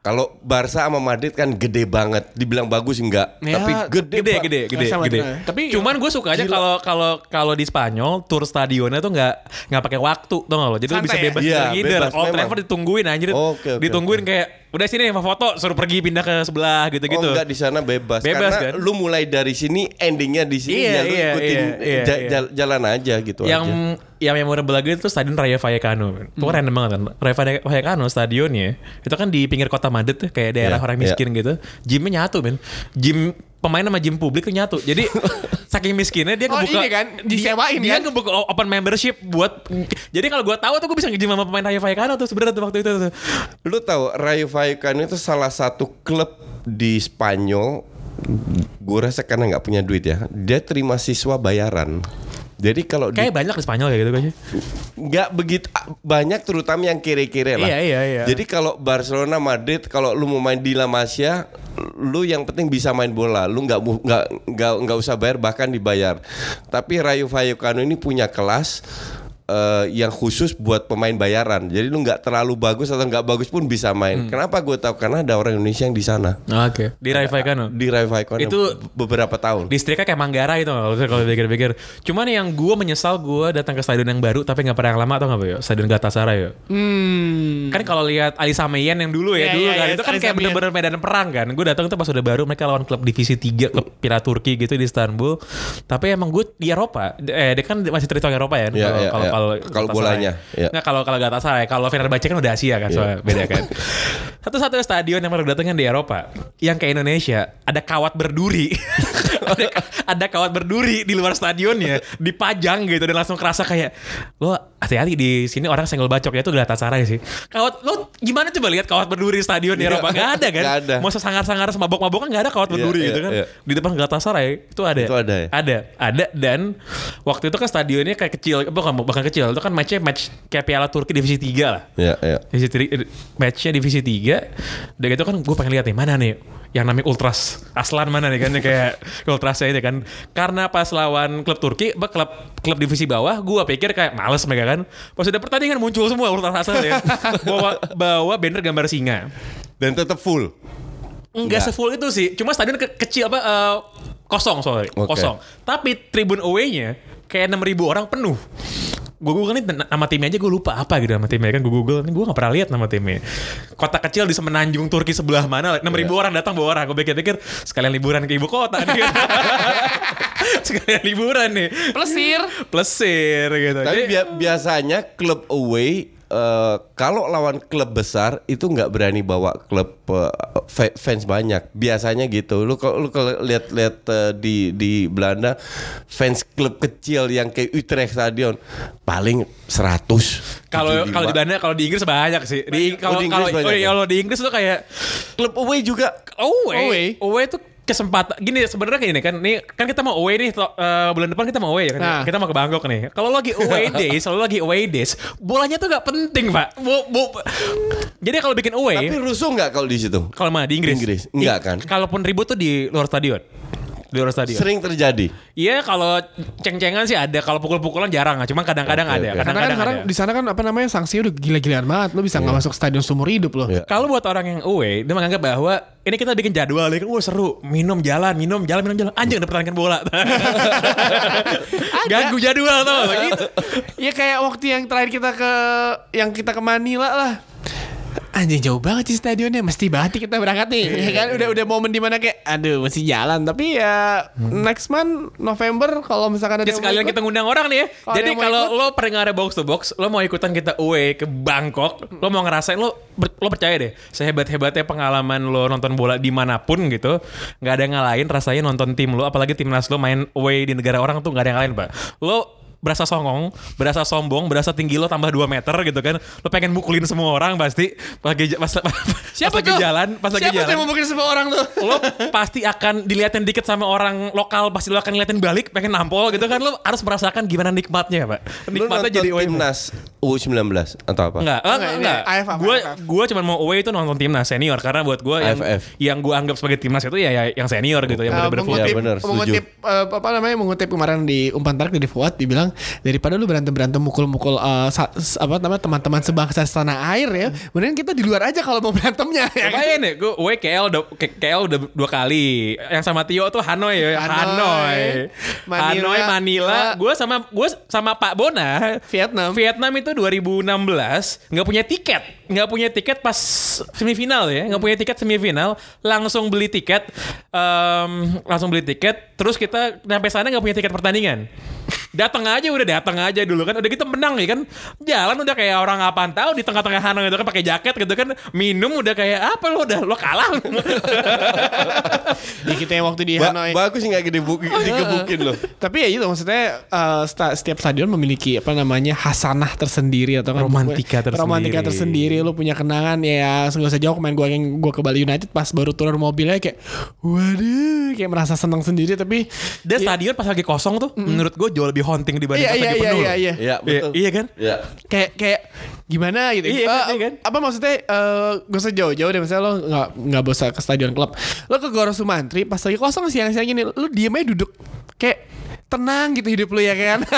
Kalau Barca sama Madrid kan gede banget. Dibilang bagus enggak, Ya, tapi gede gede, gede, gede, Sama gede. tapi- cuman gue suka aja kalau kalau kalau di Spanyol tour stadionnya tuh nggak nggak pakai waktu tuh nggak lo. Jadi lo bisa ya? bebas Iya, ngider. bebas Old memang. Trafford ditungguin anjir. Oke, oke, ditungguin oke. kayak udah sini mau foto suruh pergi pindah ke sebelah gitu-gitu. Oh enggak di sana bebas. Bebas, Karena kan? lu mulai dari sini endingnya di sini Iya, ya lu iya, ikutin iya, iya, iya. jal- jalan aja gitu yang aja. yang memorable lagi itu stadion Raya Vallecano. Itu kan random banget kan. Raya Valle- Vallecano stadionnya itu kan di pinggir kota Madrid kayak daerah Iya, orang miskin gitu. Gymnya nyatu men. Gym pemain sama gym publik tuh nyatu. Jadi saking miskinnya dia Oh, ngebuka ini kan, disewain dia, kan? Dia ngebuka open membership buat jadi kalau gua tahu tuh gua bisa nge-gym sama pemain Raya Vallecano tuh sebenarnya tuh waktu itu tuh. Lu tahu Rayo Vallecano itu salah satu klub di Spanyol. Gue rasa karena nggak punya duit ya, dia terima siswa bayaran. Jadi kalau di Kayak banyak di Spanyol kayak gitu kayaknya. nggak begitu banyak terutama yang kiri-kiri lah. Iya, iya, iya. Jadi kalau Barcelona, Madrid, kalau lu mau main di La Masia, lu yang penting bisa main bola. Lu nggak nggak nggak nggak usah bayar bahkan dibayar. Tapi Rayo Vallecano ini punya kelas eh, yang khusus buat pemain bayaran. Jadi lu nggak terlalu bagus atau nggak bagus pun bisa Hmm. main. Kenapa gue tahu? Karena ada orang Indonesia yang di sana Oke. Di Vallecano. di Rayo Vallecano Itu- beberapa tahun. Distriknya kayak Manggarai itu kalau kalau pikir-pikir. Cuman yang gue menyesal gue datang ke stadion yang baru tapi nggak pernah yang lama atau nggak ya? Stadion Galatasaray ya. Hmm. Kan kalau lihat Ali Sameyan yang dulu ya Iya, dulu iya, kan iya, itu kan Ali kayak bener-bener medan perang kan. Gue datang tuh pas udah baru mereka lawan klub divisi 3 klub Piala Turki gitu di Istanbul. Tapi emang gue di Eropa. Eh dia kan masih teritori Eropa ya. Iya, kalau kalau iya. Kalau Kalau bolanya, iya. Nggak kalau kalau Galatasaray, kalau Fenerbahce kan udah Asia kan, soalnya beda kan. Satu-satunya stadion yang baru datangnya di Eropa yang kayak Indonesia ada kawat berduri. ada, ada kawat berduri di luar stadionnya dipajang gitu dan langsung kerasa kayak lo hati-hati di sini orang senggol bacoknya itu Galatasaray sih. Kawat lo gimana coba lihat kawat berduri di stadion di Iya. Eropa nggak ada kan? Nggak ada. Mau sesangar-sangar semabok-mabok kan nggak ada kawat Iya, berduri iya, gitu kan. iya. Di depan Galatasaray itu ada. Itu ada ya? Ada, ada dan waktu itu kan stadionnya kayak kecil, bukan bukan kecil, itu kan matchnya match kayak Piala Turki divisi 3 lah. Ya, ya. Divisi tri- matchnya divisi 3 Udah gitu kan gue pengen lihat nih mana nih yang namanya Ultras Aslan mana nih kan kayak Ultrasnya itu kan karena pas lawan klub Turki klub klub divisi bawah gue pikir kayak males mereka kan pas udah pertandingan muncul semua Ultras Aslan ya bawa bawa banner gambar singa Dan tetap full. Enggak Enggak. sefull itu sih cuma stadion ke- kecil apa eh, kosong sorry Oke. kosong tapi tribun away-nya kayak 6000 orang penuh gue google nih nama timnya aja gue lupa apa gitu nama timnya. Kan gue google nih gue gak pernah lihat nama timnya. Kota kecil di semenanjung Turki sebelah mana 6000 ribu orang datang bawa orang. Gue pikir-pikir sekalian liburan ke ibu kota nih. Sekalian liburan nih. Plesir. plesir gitu. Tapi Jadi- bia- biasanya klub away eh, kalau lawan klub besar itu nggak berani bawa klub fa- fans banyak. Biasanya gitu. Lu kalau lu kalau lihat-lihat eh, di di Belanda fans klub kecil yang kayak Utrecht Stadion paling 100. Kalau 75. kalau di Belanda, kalau di Inggris banyak sih. Di kalau di kalau oh, iya, ya? kalau di Inggris tuh kayak klub away juga away, Away. away tuh kesempatan gini sebenarnya kayak gini kan nih kan kita mau away nih eh, bulan depan kita mau away ya kan Nah. kita mau ke Bangkok nih kalau lagi away days kalau lagi away days bolanya tuh gak penting pak Bu- bu- jadi kalau bikin away Tapi rusuh nggak kalau di situ? kalau mana di Inggris Inggris. Enggak I- kan? kalaupun ribut tuh di luar stadion di luar stadion Sering terjadi. Iya kalau ceng-cengan sih ada, kalau pukul-pukulan jarang, cuma kadang-kadang Oke, ada. oke. Karena kan Kadang-kadang sekarang di sana kan apa namanya sanksinya udah gila-gilaan banget. Lo bisa nggak masuk stadion seumur hidup lo. Iya. Kalau buat orang yang away, dia menganggap bahwa ini kita bikin jadwal, ya kan, wah seru, minum jalan, minum jalan, minum jalan, anjing ada pertandingan bola. Ganggu jadwal tau gak? gitu. Ya kayak waktu yang terakhir kita ke yang kita ke Manila lah. Anjing jauh banget sih stadionnya, mesti banget nih kita berangkat nih. ya kan udah udah momen di mana kayak aduh masih jalan tapi ya next month November kalau misalkan ada Ya sekalian mau kita ikut, ngundang orang nih ya. Kalau Jadi kalau ikut- lo pendengar box to box, lo mau ikutan kita away ke Bangkok, lo mau ngerasain lo ber- lo percaya deh, sehebat-hebatnya pengalaman lo nonton bola di mana pun gitu, nggak ada yang ngalahin rasanya nonton tim lo, apalagi timnas lo main away di negara orang tuh nggak ada yang lain pak. Lo berasa songong, berasa sombong, berasa tinggi lo tambah 2 meter gitu kan. Lo pengen mukulin semua orang pasti pas lagi pas, pas, Siapa pas lagi jalan, pas lagi Siapa tuh jalan yang mau bikin semua orang tuh? lo pasti akan diliatin dikit sama orang lokal pasti lo akan ngeliatin balik pengen nampol gitu kan lo harus merasakan gimana nikmatnya pak nikmatnya jadi away timnas U19 atau apa? Enggak, Enggak, enggak, enggak. AFF, Gue AFF. gue cuma mau away itu nonton timnas senior karena buat gue yang AFF. yang gue anggap sebagai timnas itu ya, ya yang senior gitu yang Uh, benar-benar mengutip, benar, setuju. mengutip uh, apa namanya mengutip kemarin di umpan tarik dari Fuad dibilang daripada lu berantem berantem mukul-mukul uh, sa- s- apa namanya teman-teman sebangsa setanah air ya mending kita di luar aja kalau mau berantemnya ya kan? Lumayan ya, gue KL udah KL udah dua kali. Yang sama Tio tuh Hanoi ya, Hanoi. Hanoi, Manila. Hanoi, Manila. Gue sama gue sama Pak Bona Vietnam. Vietnam itu 2016 nggak punya tiket, nggak punya tiket pas semifinal ya, nggak punya tiket semifinal, langsung beli tiket, em, langsung beli tiket, terus kita sampai sana nggak punya tiket pertandingan. Datang aja udah datang aja dulu kan. Udah kita menang ya kan. Jalan udah kayak orang apaan tahu di tengah-tengah Hanoi itu kan pakai jaket gitu kan. Minum udah kayak apa lo udah lo kalah? Di kita yang waktu di Ba- Hanoi. bagus sih nggak digebukin, digebukin loh. tapi ya itu maksudnya uh, setiap stadion memiliki apa namanya hasanah tersendiri atau kan? Romantika tersendiri. romantika tersendiri lu punya kenangan ya nggak usah jauh main gua yang gua ke Bali United pas baru turun mobilnya kayak waduh kayak merasa senang sendiri tapi dan stadion pas lagi kosong tuh menurut gue jauh lebih haunting dibanding iya pas iya lagi iya penuh iya iya Iya, betul. iya kan Iya. kayak kayak gimana gitu Iya, Eh, iya kan? apa maksudnya eh gak usah jauh-jauh deh misalnya lo nggak nggak bosan ke stadion klub lo ke Goro Sumantri pas lagi kosong siang-siang gini lo diem aja duduk kayak tenang gitu hidup lo ya kan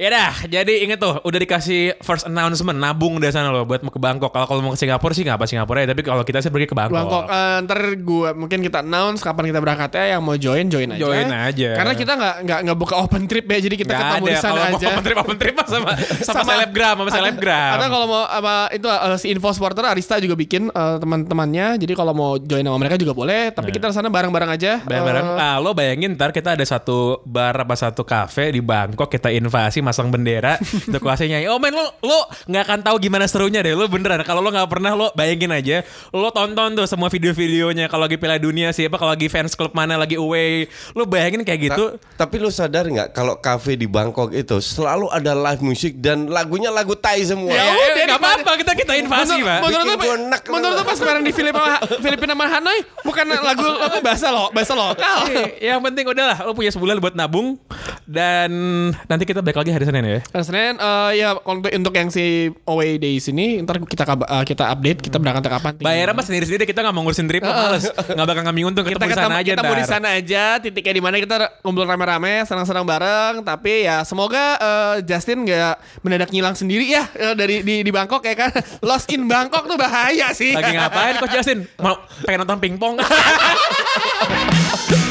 Ya dah, jadi inget tuh udah dikasih first announcement nabung dari sana loh buat mau ke Bangkok. Kalau kalau mau ke Singapura sih nggak apa Singapura ya, tapi kalau kita sih pergi ke Bangkok. Bangkok eh, ntar gue mungkin kita announce kapan kita berangkatnya yang mau join join aja Join aja. karena kita nggak nggak nggak buka open trip ya jadi kita Nggak ketemu ada di sana kalau mau aja open trip open trip mah sama sama, selebgram sama selebgram. Atau kalau mau apa itu eh, si info supporter Arista juga bikin eh, teman-temannya. Jadi kalau mau join sama mereka juga boleh. Tapi kita di sana bareng-bareng aja. Bareng-bareng. Eh, Nah, lo bayangin ntar kita ada satu bar apa satu kafe di Bangkok kita invasi masang bendera untuk kuasanya nyanyi. Oh men lo lo nggak akan tahu gimana serunya deh lo beneran. Kalau lo nggak pernah lo bayangin aja. Lo tonton tuh semua video-videonya kalau lagi Piala Dunia siapa kalau lagi fans klub mana lagi away. Lo bayangin kayak gitu. Ta- tapi lu sadar nggak kalau kafe di Bangkok itu selalu ada live music dan lagunya lagu Thai semua. Ya, Ya udah nggak mana- apa-apa kita kita invasi Menurut, pak. menurut lu. menurut lu pas kemarin di Filipina, Filipina sama Hanoi bukan lagu apa bahasa lo, bahasa lokal. Yang penting udahlah lo punya sebulan buat nabung dan nanti kita balik lagi hari Senin ya. Dan Senin eh, ya untuk untuk yang si away days ini ntar kita eh, kita update kita berangkat kapan. Bayar apa sendiri-sendiri kita nggak mau ngurusin trip males. Nggak bakal ngambil untung kita, kita di sana aja kita mau di sana aja titiknya di mana kita ngumpul rame-rame senang-senang bareng tapi ya semoga eh, Justin nggak mendadak ngilang sendiri ya dari di di Bangkok ya kan lost in Bangkok tuh bahaya sih Lagi ngapain Coach Justin? Mau pengen nonton pingpong?